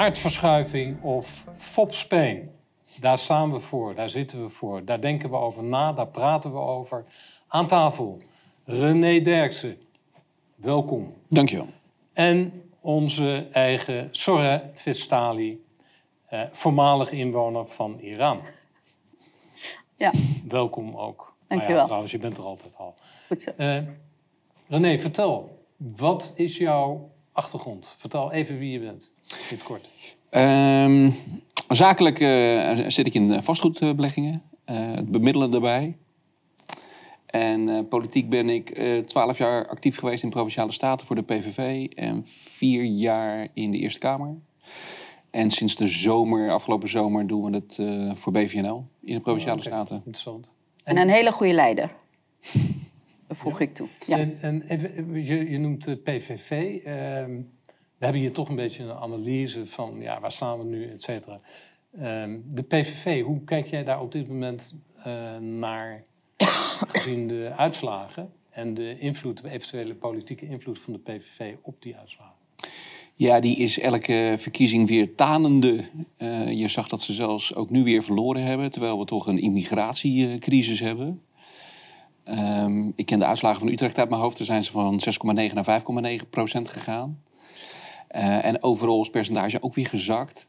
aardverschuiving of fopspeen. Daar staan we voor, daar zitten we voor. Daar denken we over na, daar praten we over. Aan tafel, René Derksen. Welkom. Dankjewel. En onze eigen Soreh Vestali, eh, voormalig inwoner van Iran. Ja, Welkom ook. Dankjewel. Nou ja, trouwens, je bent er altijd al. goed zo. Eh, René, vertel. Wat is jouw achtergrond? Vertel even wie je bent. Kort. Ehm, zakelijk eh, zit ik in vastgoedbeleggingen, eh, het bemiddelen daarbij. En eh, politiek ben ik twaalf jaar actief geweest in Provinciale Staten voor de PVV en vier jaar in de Eerste Kamer. En sinds de zomer, afgelopen zomer, doen we het eh, voor BVNL in de Provinciale Oké, Staten. Interessant. En een hele goede leider. Dat voeg ik toe. Ja. En, en even, je, je noemt de PVV. ehm, we hebben hier toch een beetje een analyse van ja, waar staan we nu, et cetera. Ehm, de PVV, hoe kijk jij daar op dit moment eh, naar, gezien de uitslagen en de invloed, de eventuele politieke invloed van de PVV op die uitslagen? Ja, die is elke verkiezing weer tanende. Eh, je zag dat ze zelfs ook nu weer verloren hebben, terwijl we toch een immigratiecrisis hebben. Ehm, ik ken de uitslagen van Utrecht uit mijn hoofd. Daar zijn ze van 6,9 naar 5,9 procent gegaan. Eh, en overal is percentage ook weer gezakt.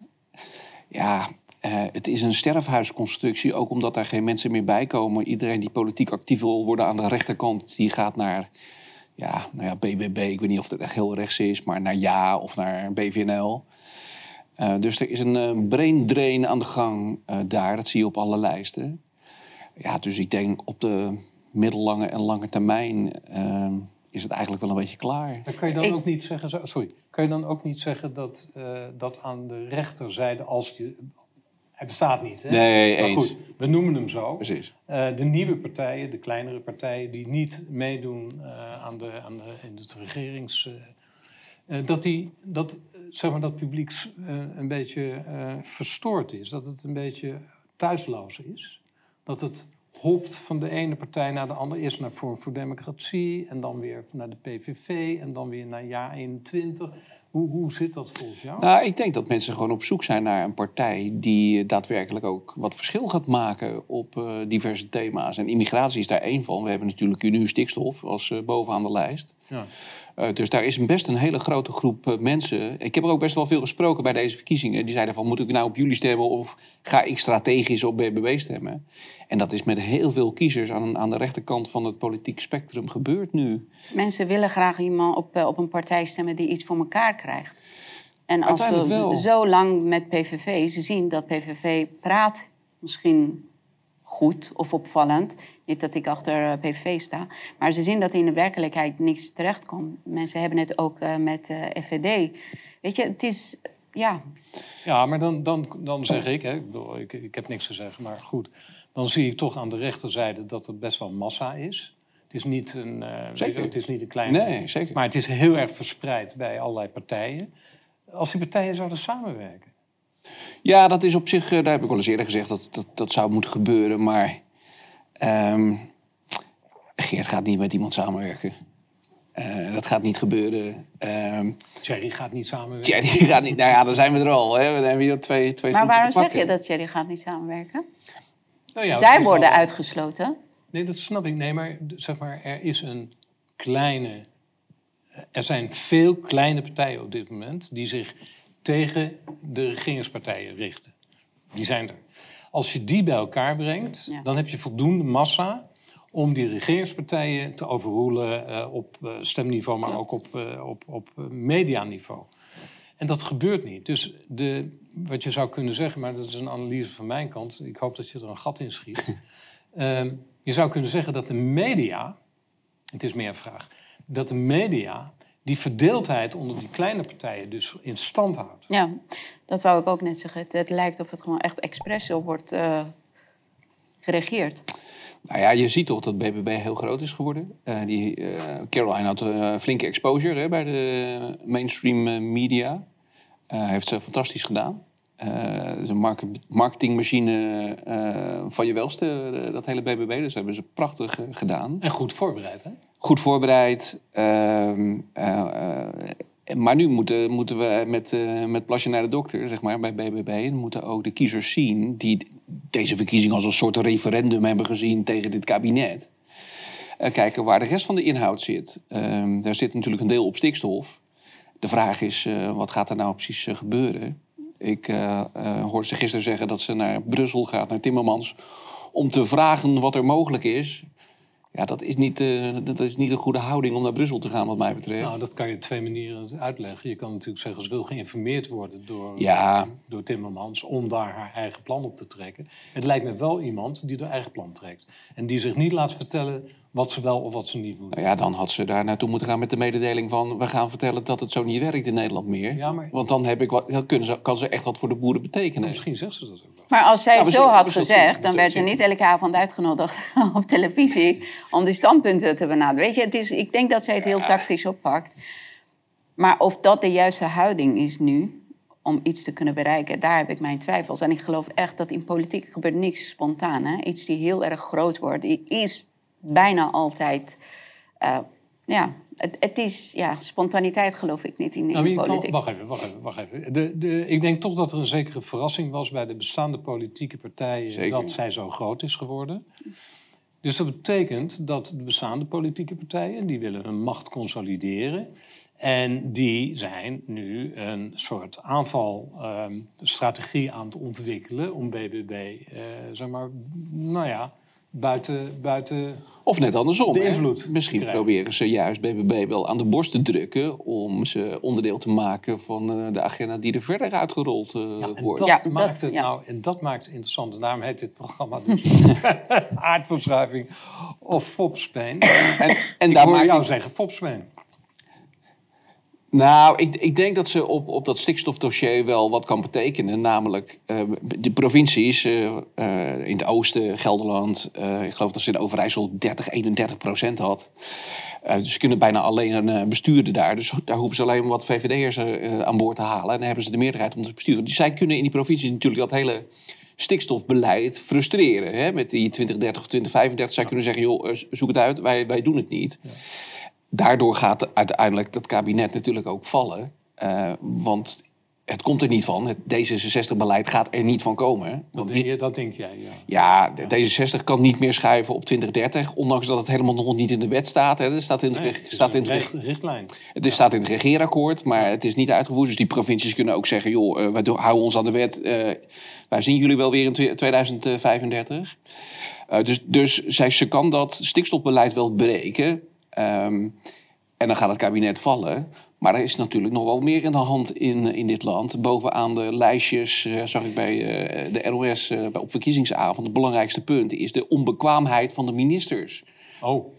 Ja, eh, het is een sterfhuisconstructie, ook omdat daar geen mensen meer bij komen. Iedereen die politiek actief wil worden aan de rechterkant, die gaat naar ja, nou ja, BBB. Ik weet niet of het echt heel rechts is, maar naar Ja of naar BVNL. Eh, dus er is een eh, brain drain aan de gang daar. Dat zie je op alle lijsten. Ja, dus ik denk op de middellange en lange termijn is het eigenlijk wel een beetje klaar. Dan kan je dan Ik- ook niet zeggen, zo- sorry, kan je dan ook niet zeggen dat, eh, dat aan de rechterzijde, als je, hij bestaat niet, hè? Nee, maar eens. goed, we noemen hem zo. Precies. Eh, de nieuwe partijen, de kleinere partijen die niet meedoen eh, aan de, aan de, in het regerings... eh, eh, dat, die, dat, zeg maar, dat publiek eh, een beetje eh, verstoord is. Dat het een beetje thuisloos is. Dat het hopt van de ene partij naar de andere. Eerst naar Forum voor Democratie en dan weer naar de PVV en dan weer naar Ja 21. Hoe, hoe zit dat volgens jou? Nou, ik denk dat mensen gewoon op zoek zijn naar een partij die daadwerkelijk ook wat verschil gaat maken op eh, diverse thema's. En immigratie is daar één van. We hebben natuurlijk nu stikstof als eh, bovenaan de lijst. Ja. Eh, dus daar is best een hele grote groep eh, mensen. Ik heb er ook best wel veel gesproken bij deze verkiezingen. Die zeiden van, moet ik nou op jullie stemmen of ga ik strategisch op BBB stemmen? En dat is met heel veel kiezers aan, aan de rechterkant van het politiek spectrum gebeurd nu. Mensen willen graag iemand op, eh, op een partij stemmen die iets voor elkaar krijgt. En als ze zo lang met PVV, ze zien dat PVV praat misschien goed of opvallend. Niet dat ik achter eh, PVV sta. Maar ze zien dat in de werkelijkheid niks terechtkomt. Mensen hebben het ook eh, met eh FVD. Weet je, het is... Ja, Ja, maar dan, dan, dan zeg ik, hè, ik, bedoel, ik, ik heb niks te zeggen, maar goed. Dan zie ik toch aan de rechterzijde dat het best wel massa is. Het is niet een, eh, je Zeker. het is niet een kleine. Nee, zeker. Maar het is heel erg verspreid bij allerlei partijen. Als die partijen zouden samenwerken. Ja, dat is op zich, daar heb ik wel eens eerder gezegd, dat dat, dat zou moeten gebeuren. Maar ehm, Geert gaat niet met iemand samenwerken. Eh, dat gaat niet gebeuren. Ehm Thierry gaat niet samenwerken. die gaat niet. Nou ja, dan zijn we er al. Hè. Dan hebben we hier twee, twee maar waarom zeg je dat Jerry gaat niet samenwerken? Nou ja, Zij worden al- uitgesloten. Nee, dat snap ik. Nee, maar zeg maar, er is een kleine. Er zijn veel kleine partijen op dit moment die zich tegen de regeringspartijen richten. Die zijn er. Als je die bij elkaar brengt, Ja. dan heb je voldoende massa om die regeringspartijen te overroelen eh, op eh, stemniveau, maar ook op, eh, op, op medianiveau. En dat gebeurt niet. Dus de, wat je zou kunnen zeggen, maar dat is een analyse van mijn kant. Ik hoop dat je er een gat in schiet. Ehm, je zou kunnen zeggen dat de media, het is meer een vraag, dat de media die verdeeldheid onder die kleine partijen dus in stand houdt. Ja, dat wou ik ook net zeggen. Het, het lijkt of het gewoon echt expres zo wordt eh, geregeerd. Nou ja, je ziet toch dat BBB heel groot is geworden. Eh, die, eh, Caroline had eh, flinke exposure hè, bij de mainstream media. Eh heeft ze fantastisch gedaan. Eh, Het is een market- marketingmachine eh, van je welste, eh, dat hele BBB. Dus dat hebben ze prachtig eh, gedaan. En goed voorbereid, hè? Goed voorbereid. ehm, eh, eh, maar nu moeten, moeten we met, met plasje naar de dokter, zeg maar, bij BBB. En moeten ook de kiezers zien die deze verkiezing als een soort referendum hebben gezien tegen dit kabinet. Kijken waar de rest van de inhoud zit. Uh, daar zit natuurlijk een deel op stikstof. De vraag is, wat gaat er nou precies gebeuren? Ik hoorde ze gisteren zeggen dat ze naar Brussel gaat, naar Timmermans, om te vragen wat er mogelijk is. Ja, dat is, niet, uh, dat is niet een goede houding om naar Brussel te gaan, wat mij betreft. Nou, dat kan je op twee manieren uitleggen. Je kan natuurlijk zeggen, ze wil geïnformeerd worden door, ja. door Timmermans om daar haar eigen plan op te trekken. Het lijkt me wel iemand die haar eigen plan trekt. En die zich niet laat vertellen wat ze wel of wat ze niet moet. Nou ja, dan had ze daar naartoe moeten gaan met de mededeling van... we gaan vertellen dat het zo niet werkt in Nederland meer. Ja, maar... Want dan, heb ik wat, dan kunnen ze, kan ze echt wat voor de boeren betekenen. misschien zegt ze dat ook wel. Maar als zij ja, zo had gezegd, dan werd ze niet elke avond uitgenodigd op televisie... om die standpunten te benaderen. Weet je, het is, ik denk dat zij het heel tactisch oppakt. Maar of dat de juiste houding is nu om iets te kunnen bereiken, daar heb ik mijn twijfels. En ik geloof echt dat in politiek gebeurt niks spontaan. Hè? Iets die heel erg groot wordt, is bijna altijd. Uh, ja, het, het, is ja, spontaniteit geloof ik niet in, in nou, politiek. wacht even, wacht even. Wacht even. De, de, ik denk toch dat er een zekere verrassing was bij de bestaande politieke partijen Zeker. dat zij zo groot is geworden. Dus dat betekent dat de bestaande politieke partijen die willen hun macht consolideren. En die zijn nu een soort aanvalstrategie ehm, aan het ontwikkelen om BBB, uh, eh, zeg maar, nou ja, buiten, buiten of net andersom. De invloed. Misschien proberen ze juist BBB wel aan de borst te drukken om ze onderdeel te maken van uh, de agenda die er verder uitgerold uh, ja, wordt. Dat ja, maakt het nou, en dat maakt het interessant. En daarom heet dit programma dus aardverschuiving of Fopspeen. En, en Ik daar hoor jou ik... zeggen Fopspeen. Nou, ik, ik, denk dat ze op, op dat stikstofdossier wel wat kan betekenen. Namelijk, uh, de provincies uh, uh, in het oosten, Gelderland, ik geloof dat ze in Overijssel 30, 31 procent had. dus ze kunnen bijna alleen een bestuurder daar. Dus daar hoeven ze alleen wat VVD'ers aan boord te halen. En dan hebben ze de meerderheid om te besturen. Dus zij kunnen in die provincies natuurlijk dat hele stikstofbeleid frustreren. Hè? Met die 2030 of 2035. Zij kunnen zeggen, joh, zoek het uit, wij, wij doen het niet. Ja daardoor gaat uiteindelijk dat kabinet natuurlijk ook vallen. Uh, want het komt er niet van. Het D66-beleid gaat er niet van komen. Dat, denk, je, dat denk jij, ja. Ja, D66 kan niet meer schuiven op 2030. Ondanks dat het helemaal nog niet in de wet staat. Hè. Het staat in het, nee, het staat in het richtlijn. Het ja. staat in het regeerakkoord, maar het is niet uitgevoerd. Dus die provincies kunnen ook zeggen... joh, uh, wij houden ons aan de wet. Uh, wij zien jullie wel weer in 2035. dus dus zij, ze kan dat stikstofbeleid wel breken... Ehm, en dan gaat het kabinet vallen. Maar er is natuurlijk nog wel meer in de hand in, in dit land. Bovenaan de lijstjes, uh, zag ik bij uh, de NOS uh, eh, op verkiezingsavond... het belangrijkste punt is de onbekwaamheid van de ministers. Oh.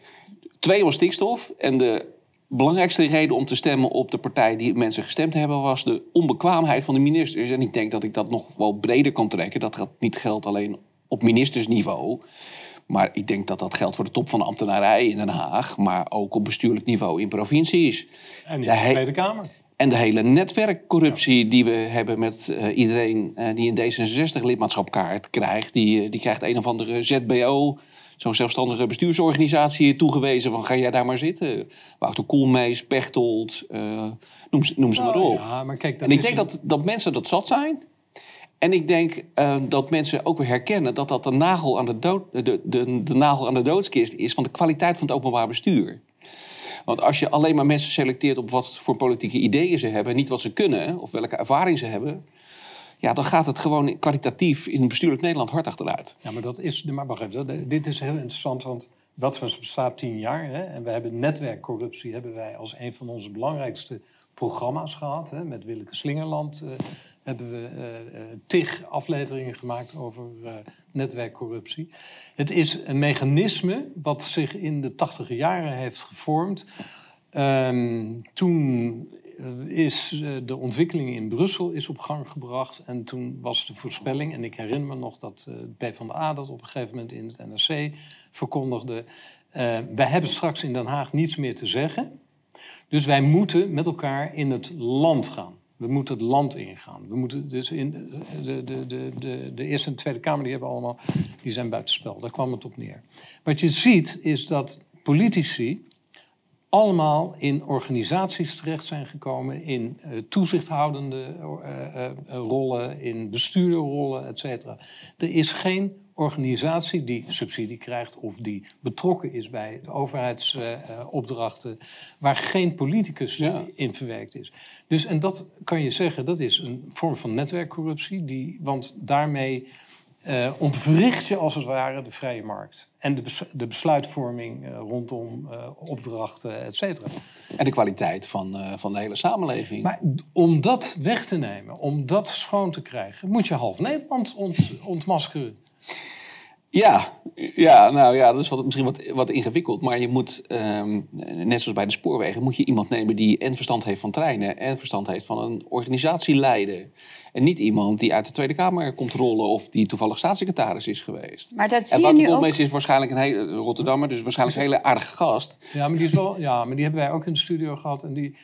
Twee was stikstof. En de belangrijkste reden om te stemmen op de partij die mensen gestemd hebben... was de onbekwaamheid van de ministers. En ik denk dat ik dat nog wel breder kan trekken. Dat dat niet geldt alleen op ministersniveau... Maar ik denk dat dat geldt voor de top van de ambtenarij in Den Haag, maar ook op bestuurlijk niveau in provincies. En in de, de Tweede Kamer. En de hele netwerkcorruptie die we hebben met uh, iedereen uh, die een D66-lidmaatschapkaart krijgt. Die, uh, die krijgt een of andere ZBO, zo'n zelfstandige bestuursorganisatie, toegewezen van ga jij daar maar zitten. Wouter Koolmees, Pechtold, noem, noem ze maar oh, op. Ja, maar kijk, en ik denk dat, dat mensen dat zat zijn. En ik denk uh, dat mensen ook weer herkennen dat dat de nagel, aan de, dood, de, de, de nagel aan de doodskist is van de kwaliteit van het openbaar bestuur. Want als je alleen maar mensen selecteert op wat voor politieke ideeën ze hebben, niet wat ze kunnen of welke ervaring ze hebben, ja, dan gaat het gewoon kwalitatief in bestuurlijk Nederland hard achteruit. Ja, maar dat is. Maar wacht dit is heel interessant, want dat bestaat tien jaar. Hè, en we hebben netwerkcorruptie hebben wij als een van onze belangrijkste programma's gehad. Hè, met Willeke Slingerland uh, hebben we uh, tig afleveringen gemaakt over netwerkcorruptie. Het is een mechanisme wat zich in de tachtige jaren heeft gevormd. Um, toen is de ontwikkeling in Brussel is op gang gebracht. En toen was de voorspelling, en ik herinner me nog dat uh, PvdA dat op een gegeven moment in het NRC verkondigde. Uh, wij hebben straks in Den Haag niets meer te zeggen. Dus wij moeten met elkaar in het land gaan. We moeten het land ingaan. We moeten dus in de, de, de, de, de Eerste en Tweede Kamer, die hebben allemaal, die zijn buitenspel. Daar kwam het op neer. Wat je ziet is dat politici allemaal in organisaties terecht zijn gekomen, in uh, toezichthoudende uh, rollen, in bestuurderrollen, et cetera. Er is geen organisatie die subsidie krijgt of die betrokken is bij overheidsopdrachten, waar geen politicus in verwerkt is. Dus, en dat kan je zeggen, dat is een vorm van netwerkcorruptie, die, want daarmee uh, ontwricht je als het ware de vrije markt. En de, de besluitvorming uh, rondom uh, opdrachten, et cetera. En de kwaliteit van, van de hele samenleving. Maar om dat weg te nemen, om dat schoon te krijgen, moet je half Nederland ont, ontmaskeren. Ja, ja, nou ja, dat is wat, misschien wat, wat ingewikkeld. Maar je moet, um, net zoals bij de spoorwegen, moet je iemand nemen die en verstand heeft van treinen en verstand heeft van een organisatie leiden. En niet iemand die uit de Tweede Kamer komt rollen of die toevallig staatssecretaris is geweest. Maar dat zie en je nu ook... is waarschijnlijk een hele Rotterdammer, dus waarschijnlijk een hele aardige gast. Ja, maar die, is wel, ja, maar die hebben wij ook in de studio gehad en die,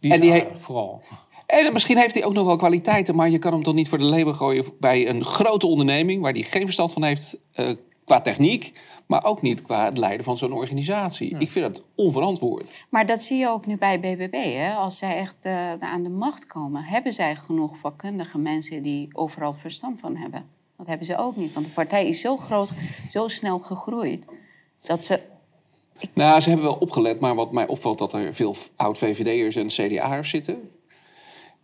die en die aardig, vooral. En misschien heeft hij ook nog wel kwaliteiten, maar je kan hem toch niet voor de leeuwen gooien bij een grote onderneming waar hij geen verstand van heeft uh, qua techniek, maar ook niet qua het leiden van zo'n organisatie. Ik vind dat onverantwoord. Maar dat zie je ook nu bij BBB. Hè? Als zij echt uh, aan de macht komen, hebben zij genoeg vakkundige mensen die overal verstand van hebben. Dat hebben ze ook niet, want de partij is zo groot, zo snel gegroeid, dat ze ik... Nou, ze hebben wel opgelet, maar wat mij opvalt dat er veel oud-VVD'ers en CDA'ers zitten.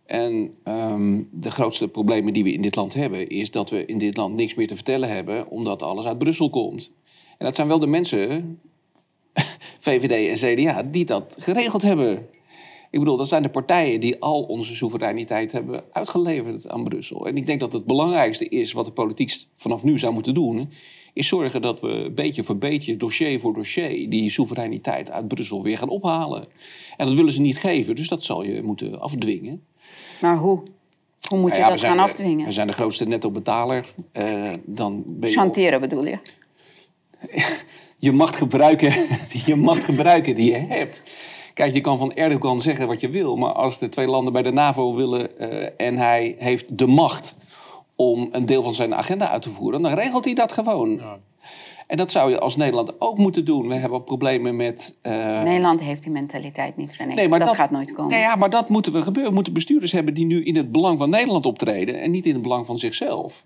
En um, de grootste problemen die we in dit land hebben, is dat we in dit land niks meer te vertellen hebben, omdat alles uit Brussel komt. En dat zijn wel de mensen, VVD en CDA, die dat geregeld hebben. Ik bedoel, dat zijn de partijen die al onze soevereiniteit hebben uitgeleverd aan Brussel. En ik denk dat het belangrijkste is wat de politiek vanaf nu zou moeten doen, is zorgen dat we beetje voor beetje, dossier voor dossier, die soevereiniteit uit Brussel weer gaan ophalen. En dat willen ze niet geven, dus dat zal je moeten afdwingen. Maar hoe? Hoe moet je nou ja, dat gaan afdwingen? We zijn de grootste netto-betaler. Uh, dan ben je Chanteren bedoel je? je macht gebruiken, je macht gebruiken die je hebt. Kijk, je kan van Erdogan zeggen wat je wil, maar als de twee landen bij de NAVO willen uh, en hij heeft de macht om een deel van zijn agenda uit te voeren, dan regelt hij dat gewoon. Ja. En dat zou je als Nederland ook moeten doen. We hebben problemen met. Uh... Nederland heeft die mentaliteit niet, René. Nee, maar dat, gaat nooit komen. Nee, ja, maar dat moeten we gebeuren. We moeten bestuurders hebben die nu in het belang van Nederland optreden en niet in het belang van zichzelf.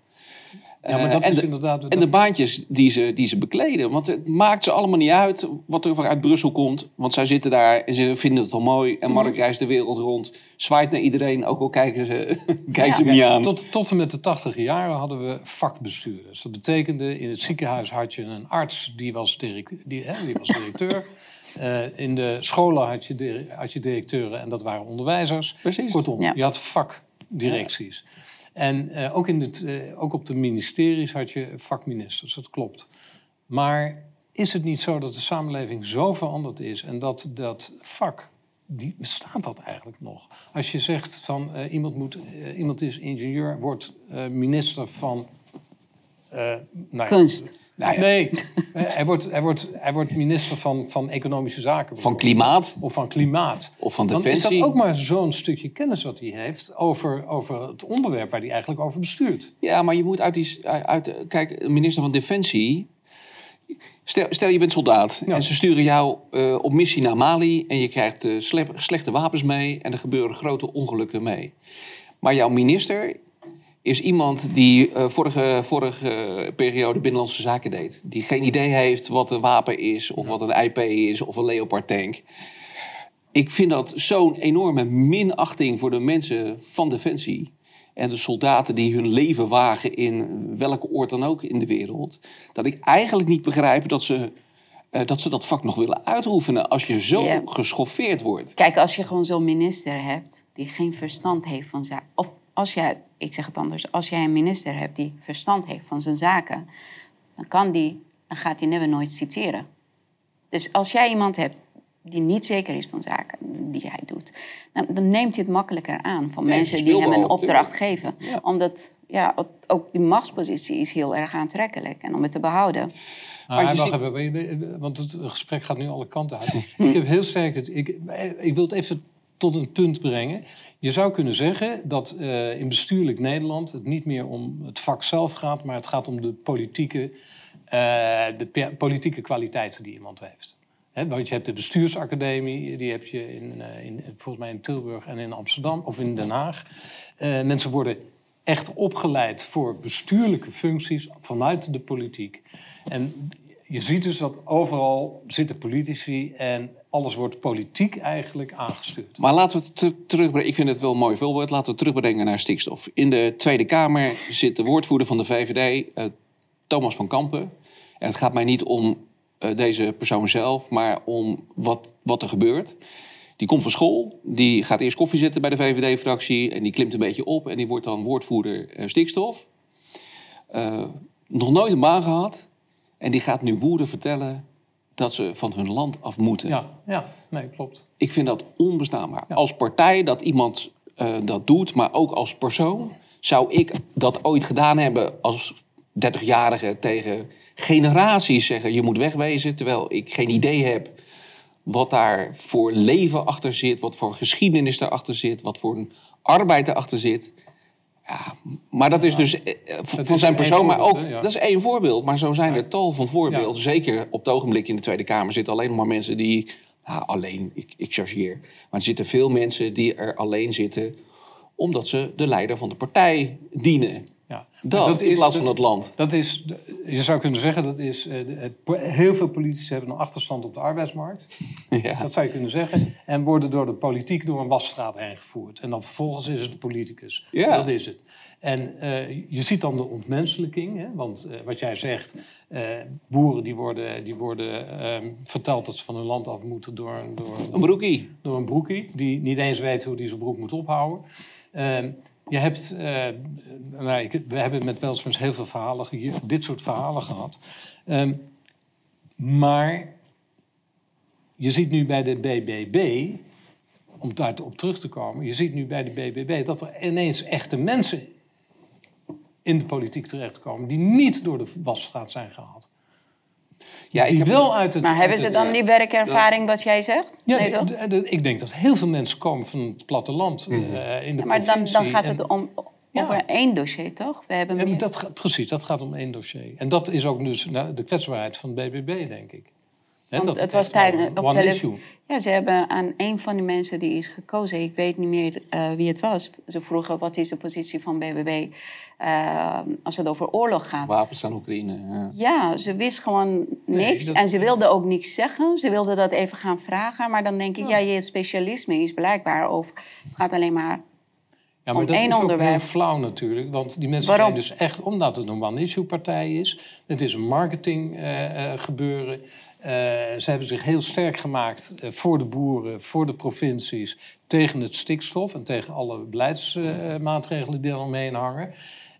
Ja, maar dat en, is inderdaad, en de baantjes die ze, die ze bekleden. Want het maakt ze allemaal niet uit wat er uit Brussel komt. Want zij zitten daar en ze vinden het wel mooi. En Mark mhm. reist de wereld rond. Zwaait naar iedereen, ook al kijken ze, kijken ze niet aan. Tot, tot en met de tachtig jaren hadden we vakbestuurders. Dat betekende, in het ziekenhuis had je een arts, die was, direct, die, hè, die was directeur. Uh, in de scholen had je, had je directeuren en dat waren onderwijzers. Precies. Kortom, je had vakdirecties. En uh, ook, in het, uh, ook op de ministeries had je vakministers, dat klopt. Maar is het niet zo dat de samenleving zo veranderd is en dat dat vak, die, bestaat dat eigenlijk nog? Als je zegt van uh, iemand, moet, iemand is ingenieur, wordt minister van... Nou Kunst. Nou Nee, hij wordt, hij, wordt, hij wordt minister van, van Economische Zaken. Van Klimaat. Of van Klimaat. Of van Defensie. Dan is dat ook maar zo'n stukje kennis wat hij heeft over, over het onderwerp waar hij eigenlijk over bestuurt. Ja, maar je moet uit die... Uit, kijk, minister van Defensie... Stel, stel je bent soldaat en ze sturen jou uh, op missie naar Mali... en je krijgt uh, slechte wapens mee en er gebeuren grote ongelukken mee. Maar jouw minister is iemand die uh, vorige, vorige periode Binnenlandse Zaken deed. Die geen idee heeft wat een wapen is, of wat een IP is, of een Leopard tank. Ik vind dat zo'n enorme minachting voor de mensen van Defensie. En de soldaten die hun leven wagen in welke oord dan ook in de wereld. Dat ik eigenlijk niet begrijp dat ze uh, dat ze dat vak nog willen uitoefenen als je zo geschoffeerd wordt. Kijk, als je gewoon zo'n minister hebt die geen verstand heeft van zaken. Of als jij, ik zeg het anders, als jij een minister hebt die verstand heeft van zijn zaken, dan, kan die, dan gaat hij never nooit citeren. Dus als jij iemand hebt die niet zeker is van zaken die hij doet, dan, dan neemt hij het makkelijker aan van mensen die hem een opdracht geven. Omdat ja, ook die machtspositie is heel erg aantrekkelijk en om het te behouden. Ah, maar wacht even, want het gesprek gaat nu alle kanten uit. ik heb heel sterk het. Ik, ik wil het even tot een punt brengen. Je zou kunnen zeggen dat uh, in bestuurlijk Nederland het niet meer om het vak zelf gaat, maar het gaat om de politieke, uh, de politieke kwaliteiten die iemand heeft. Want je hebt de bestuursacademie, die heb je in, eh, in, volgens mij in Tilburg en in Amsterdam of in Den Haag. Eh, mensen worden echt opgeleid voor bestuurlijke functies vanuit de politiek. En je ziet dus dat overal zitten politici en alles wordt politiek eigenlijk aangestuurd. Maar laten we het ter- terugbrengen. Ik vind het wel een mooi voorbeeld. Laten we terugbrengen naar stikstof. In de Tweede Kamer zit de woordvoerder van de VVD, eh, Thomas van Kampen. En het gaat mij niet om eh, deze persoon zelf, maar om wat, wat er gebeurt. Die komt van school, die gaat eerst koffie zetten bij de VVD-fractie... en die klimt een beetje op en die wordt dan woordvoerder eh, stikstof. Nog nooit een baan gehad. En die gaat nu boeren vertellen dat ze van hun land af moeten. Ja, ja nee, klopt. Ik vind dat onbestaanbaar. Als partij dat iemand eh, dat doet, maar ook als persoon, zou ik dat ooit gedaan hebben als 30-jarige tegen generaties zeggen: je moet wegwezen, terwijl ik geen idee heb wat daar voor leven achter zit, wat voor geschiedenis daarachter zit, wat voor een arbeid daarachter zit. Ja, maar dat is dus eh, eh, van is zijn persoon, maar ook voorbeeld, hè, ja. dat is één voorbeeld. Maar zo zijn er tal van voorbeelden. Zeker op het ogenblik in de Tweede Kamer zitten alleen nog maar mensen die, nou, alleen, ik, ik chargeer, maar er zitten veel mensen die er alleen zitten omdat ze de leider van de partij dienen. Ja. Dat, Maar in plaats van het land. Dat is, je zou kunnen zeggen, dat is, eh, het, heel veel politici hebben een achterstand op de arbeidsmarkt. Ja. Dat zou je kunnen zeggen. En worden door de politiek door een wasstraat heen gevoerd. En dan vervolgens is het de politicus. Ja. Dat is het. En eh, je ziet dan de ontmenselijking. Hè? Want eh, wat jij zegt, boeren die worden, die worden ehm, verteld dat ze van hun land af moeten door, een- door, Een broekie. door een broekie. Die niet eens weet hoe die zijn broek moet ophouden. Ehm, je hebt, eh, nou, we hebben met Welsmans heel veel verhalen hier, dit soort verhalen gehad. Ehm, maar je ziet nu bij de BBB, om daarop terug te komen, je ziet nu bij de BBB dat er ineens echte mensen in de politiek terechtkomen die niet door de wasstraat zijn gehaald. Ja, ik Die heb, wel uit het. Maar hebben ze dan die werkervaring wat jij zegt? Ja, nee, nee, toch? ik denk dat heel veel mensen komen van het platteland eh, in de Ja, maar dan, dan gaat en- het om, Ja. over één dossier, toch? We hebben Ja, dat, precies, dat gaat om één dossier. En dat is ook dus nou, de kwetsbaarheid van de BBB, denk ik. Want het was tijdens op issue. Ja, ze hebben aan een van die mensen die is gekozen, ik weet niet meer eh, wie het was. Ze vroegen wat is de positie van BBB eh, als het over oorlog gaat. wapens aan Oekraïne. Ja. Ja, ze wist gewoon niks en ze wilde ook niks zeggen. Ze wilde dat even gaan vragen, maar dan denk ik, ja, je specialisme is blijkbaar over. Het gaat alleen maar. Ja, maar dat is ook onderwerp. heel flauw natuurlijk. Want die mensen Waarom? zijn dus echt, omdat het een one-issue-partij is... het is een marketing eh, eh, gebeuren. Eh, ze hebben zich heel sterk gemaakt eh, voor de boeren, voor de provincies... tegen het stikstof en tegen alle beleidsmaatregelen die er omheen hangen.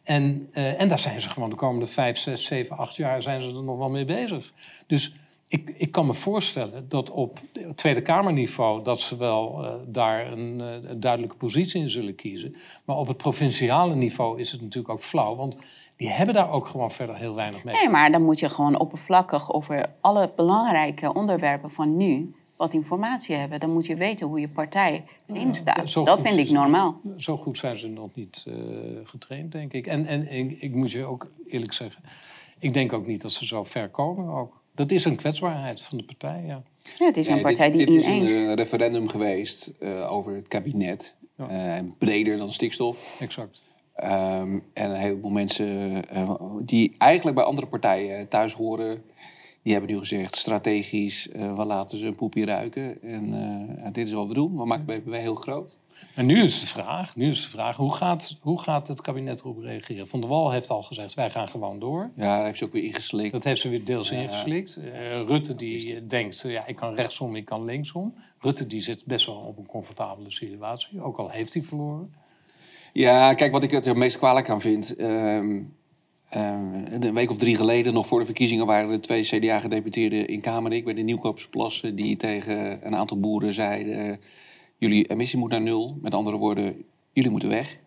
En, eh, en daar zijn ze gewoon de komende vijf, zes, zeven, acht jaar... zijn ze er nog wel mee bezig. Dus ik, ik kan me voorstellen dat op Tweede Kamerniveau... dat ze wel daar een, duidelijke positie in zullen kiezen. Maar op het provinciale niveau is het natuurlijk ook flauw. Want die hebben daar ook gewoon verder heel weinig mee. Nee, maar dan moet je gewoon oppervlakkig over alle belangrijke onderwerpen van nu wat informatie hebben. Dan moet je weten hoe je partij erin staat. Dat vind ik is normaal. Zo goed zijn ze nog niet eh, getraind, denk ik. En, en ik, ik moet je ook eerlijk zeggen... ik denk ook niet dat ze zo ver komen ook. Dat is een kwetsbaarheid van de partij, ja. Ja, het is een Nee, partij dit, die dit is ineens... een eh, referendum geweest eh, over het kabinet. Eh, breder dan stikstof. Exact. Ehm, en een heleboel mensen eh, die eigenlijk bij andere partijen thuis horen, die hebben nu gezegd strategisch, eh, we laten ze een poepje ruiken. En eh, dit is wat we doen, we maken BBB heel groot. En nu is de vraag, nu is de vraag hoe, gaat, hoe gaat het kabinet erop reageren? Van der Wal heeft al gezegd, wij gaan gewoon door. Ja, daar heeft ze ook weer ingeslikt. Dat heeft ze weer deels Ja. ingeslikt. Rutte die denkt, ja, ik kan rechtsom, ik kan linksom. Rutte die zit best wel op een comfortabele situatie, ook al heeft hij verloren. Ja, kijk, wat ik het meest kwalijk aan vind. ehm, ehm, een week of drie geleden, nog voor de verkiezingen, waren er twee CDA-gedeputeerden in Kamerik bij de Nieuwkoopse Plassen. die tegen een aantal boeren zeiden: Jullie emissie moet naar nul. Met andere woorden, jullie moeten weg.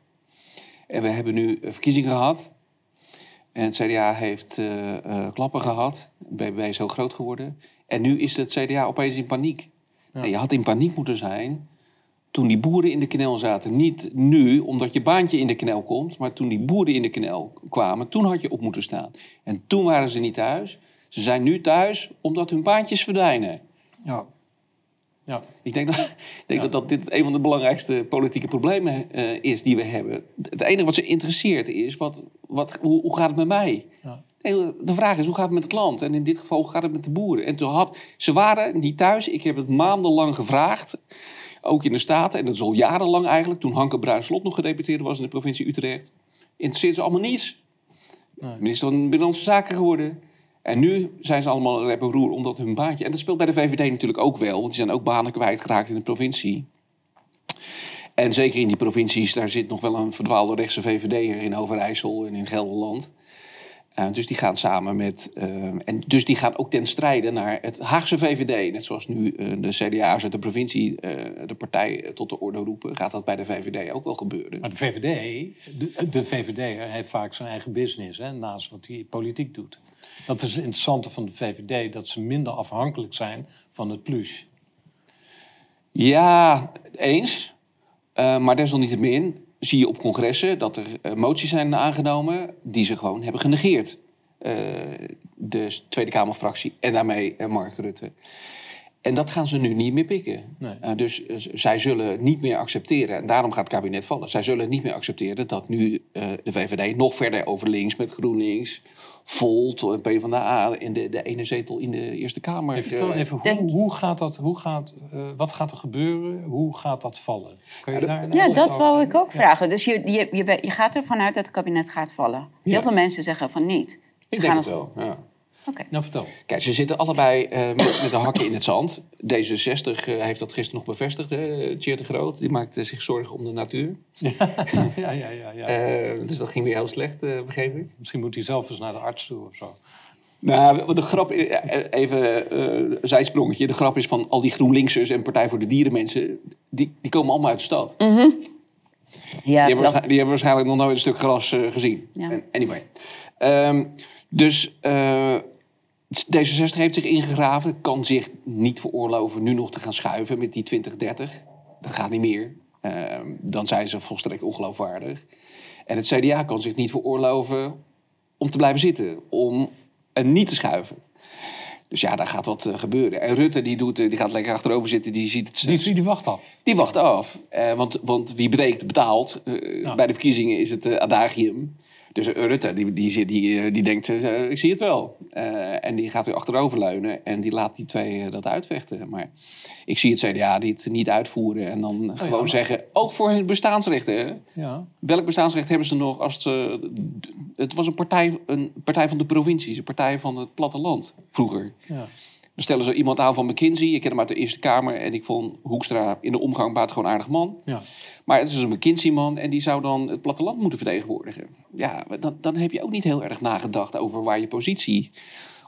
En we hebben nu eh, verkiezingen gehad. En het CDA heeft eh, eh, klappen gehad. BBB is heel groot geworden. En nu is het CDA opeens in paniek. Nee, je had in paniek moeten zijn toen die boeren in de knel zaten. Niet nu, omdat je baantje in de knel komt, maar toen die boeren in de knel kwamen, toen had je op moeten staan. En toen waren ze niet thuis. Ze zijn nu thuis omdat hun baantjes verdwijnen. Ja. Ja. Ik denk, dat, ik denk dat, dat dit een van de belangrijkste politieke problemen eh, is die we hebben. Het enige wat ze interesseert is, wat, wat, hoe, hoe gaat het met mij? Ja. De vraag is, hoe gaat het met het land? En in dit geval, hoe gaat het met de boeren? En toen had, ze waren niet thuis. Ik heb het maandenlang gevraagd. Ook in de Staten. En dat is al jarenlang eigenlijk. Toen Hanke Bruinslot nog gedeputeerd was in de provincie Utrecht. Interesseert ze allemaal niets. Nee. Minister van Binnenlandse Zaken geworden. En nu zijn ze allemaal rep en roer omdat hun baantje... En dat speelt bij de VVD natuurlijk ook wel. Want die zijn ook banen kwijtgeraakt in de provincie. En zeker in die provincies, daar zit nog wel een verdwaalde rechtse VVD'er in Overijssel en in Gelderland. Eh, dus die gaan samen met. eh, en dus die gaan ook ten strijde naar het Haagse VVD. Net zoals nu eh, de CDA's uit de provincie de partij tot de orde roepen, gaat dat bij de VVD ook wel gebeuren. Maar de VVD, de, de VVD heeft vaak zijn eigen business, hè, naast wat hij politiek doet. Dat is het interessante van de VVD, dat ze minder afhankelijk zijn van het plus. Ja, eens. Maar desalniettemin zie je op congressen dat er eh, moties zijn aangenomen die ze gewoon hebben genegeerd. Eh, de Tweede Kamerfractie en daarmee eh, Mark Rutte. En dat gaan ze nu niet meer pikken. Nee. Dus zij zullen niet meer accepteren, en daarom gaat het kabinet vallen. Zij zullen niet meer accepteren dat nu de VVD nog verder over links met GroenLinks, Volt en PvdA in de, de ene zetel in de Eerste Kamer. Even, vertel eh, even Denk- hoe, hoe gaat dat, hoe gaat, eh, wat gaat er gebeuren? Hoe gaat dat vallen? Kun je Ja, daar Ja, dat wou ik ook Ja. vragen. Dus je, je, je, je gaat ervan uit dat het kabinet gaat vallen. Heel Ja. veel mensen zeggen van niet. Ze ik denk het wel. Ja. Oké. Nou, vertel. Kijk, ze zitten allebei eh, met, met de hakken in het zand. D66 eh, heeft dat gisteren nog bevestigd, hè, Tjeerd de Groot. Die maakte zich zorgen om de natuur. Ja, ja, ja. ja, ja. Eh, dus dat ging weer heel slecht, eh, begreep ik. Misschien moet hij zelf eens naar de arts toe of zo. Nou, wat de grap, even eh zijsprongetje. De grap is van al die GroenLinksers en Partij voor de Dieren mensen... die, die komen allemaal uit de stad. Ja, die, hebben die hebben waarschijnlijk nog nooit een stuk gras eh, gezien. Ja. Anyway. Ehm, dus eh, D66 heeft zich ingegraven. Kan zich niet veroorloven nu nog te gaan schuiven met die 2030. Dat gaat niet meer. Ehm, dan zijn ze volstrekt ongeloofwaardig. En het CDA kan zich niet veroorloven om te blijven zitten. Om er niet te schuiven. Dus ja, daar gaat wat eh, gebeuren. En Rutte die, doet, eh, die gaat lekker achterover zitten. Die ziet het Die, die wacht af. die wacht af. Eh, want, want wie breekt, betaalt. Bij de verkiezingen is het adagium. Dus Rutte, die, die, zit- die, eh, die denkt, eh, ik zie het wel. Eh, en die gaat weer achteroverleunen. En die laat die twee dat uitvechten. Maar ik zie het CDA dit niet uitvoeren. En dan gewoon Oh maar- zeggen, ook voor hun bestaansrechten. Ja. Welk bestaansrecht hebben ze nog als ze... Het was een partij, een partij van de provincies. Een partij van het platteland vroeger. ja. Dan stellen ze iemand aan van McKinsey. Ik ken hem uit de Eerste Kamer. En ik vond Hoekstra in de omgang buitengewoon aardig man. ja. Maar het is een McKinsey-man en die zou dan het platteland moeten vertegenwoordigen. Ja, dan, dan heb je ook niet heel erg nagedacht over waar je positie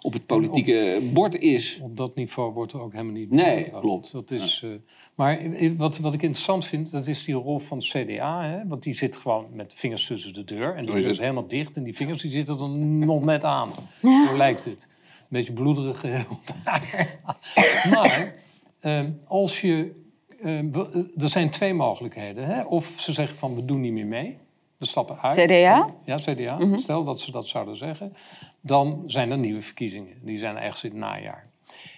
op het politieke bord is. Op dat niveau wordt er ook helemaal niet Nee, klopt. Dat is, eh, maar wat, wat ik interessant vind, dat is die rol van het CDA. Hè? Want die zit gewoon met vingers tussen de deur. En die is helemaal dicht. En die vingers die zitten er nog net aan. Hoe lijkt het? Een beetje bloederig maar eh, als je... eh, wil- eh, er zijn twee mogelijkheden. Hè? Of ze zeggen van, we doen niet meer mee. We stappen uit. CDA? Ja, CDA. Stel dat ze dat zouden zeggen. Dan zijn er nieuwe verkiezingen. Die zijn ergens in het najaar.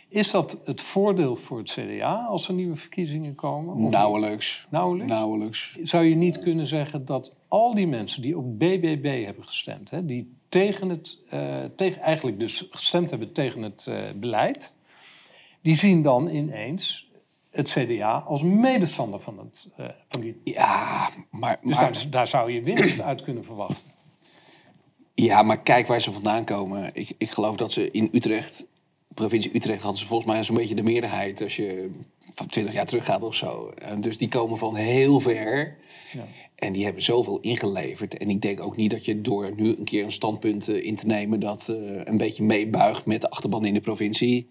Is dat het voordeel voor het CDA als er nieuwe verkiezingen komen? Nauwelijks. Nauwelijks? Nauwelijks. Zou je niet kunnen zeggen dat al die mensen die op BBB hebben gestemd... Hè, die tegen het, eh, tegen, eigenlijk dus gestemd hebben tegen het eh, beleid... die zien dan ineens het CDA als medestander van, het, eh, van die... Ja, maar, Dus maar, daar, daar zou je winst uit kunnen verwachten. ja, maar kijk waar ze vandaan komen. Ik, ik geloof dat ze in Utrecht, provincie Utrecht, hadden ze volgens mij zo'n beetje de meerderheid. Als je van 20 jaar terug gaat of zo. En dus die komen van heel ver. Ja. En die hebben zoveel ingeleverd. En ik denk ook niet dat je door nu een keer een standpunt eh, in te nemen... dat eh, een beetje meebuigt met de achterban in de provincie...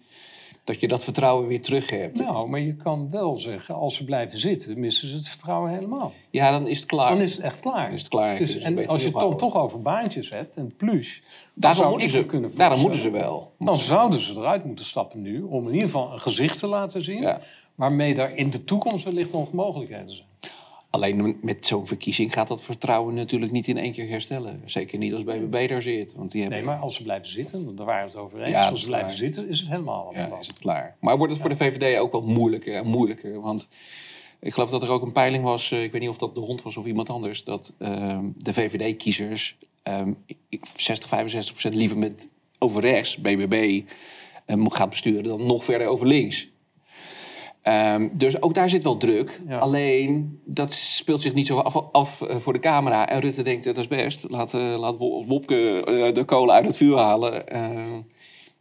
dat je dat vertrouwen weer terug hebt. Nou, maar je kan wel zeggen, als ze blijven zitten, missen ze het vertrouwen helemaal. Ja, dan is het klaar. Dan is het echt klaar. Dan is het klaar. Dus, en als je het dan toch over baantjes hebt en plus, dan Daarom moeten, ze, kunnen daarom moeten ze wel. Dan zouden ze eruit moeten stappen nu, om in ieder geval een gezicht te laten zien, Ja. waarmee daar in de toekomst wellicht nog mogelijkheden zijn. Alleen met zo'n verkiezing gaat dat vertrouwen natuurlijk niet in één keer herstellen. Zeker niet als BBB daar zit. Want die hebben... Nee, maar als ze blijven zitten, daar waren we het over eens. Ja, als ze blijven zitten, is het helemaal ja, is het klaar. Maar wordt het voor de VVD ook wel moeilijker en moeilijker? Want ik geloof dat er ook een peiling was, eh, ik weet niet of dat de hond was of iemand anders, dat ehm, de VVD-kiezers ik- 60, 65 procent liever met over rechts, BBB, moet- gaat besturen dan nog verder over links. Ehm, dus ook daar zit wel druk. Ja. Alleen dat speelt zich niet zo af, af eh, voor de camera. En Rutte denkt, eh, dat is best. Laat, eh, laat Wo- Wopke de kolen uit het vuur halen. Ehm,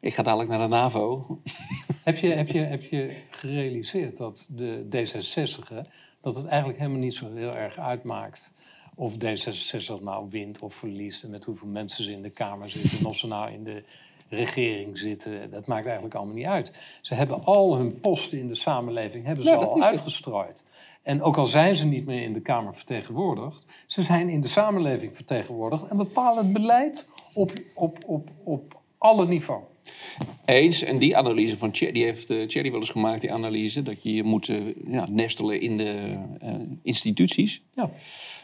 ik ga dadelijk naar de NAVO. Heb je, heb, je, heb je gerealiseerd dat de D66, dat het eigenlijk helemaal niet zo heel erg uitmaakt of D66 nou wint of verliest en met hoeveel mensen ze in de Kamer zitten en of ze nou in de regering zitten, dat maakt eigenlijk allemaal niet uit. Ze hebben al hun posten in de samenleving hebben ze Ja, al het. uitgestrooid. En ook al zijn ze niet meer in de Kamer vertegenwoordigd, ze zijn in de samenleving vertegenwoordigd en bepalen het beleid op, op, op, op alle niveau. Eens, en die analyse van Thierry, die heeft eh, Thierry wel eens gemaakt, die analyse, dat je je moet eh, ja, nestelen in de eh, instituties. Ja.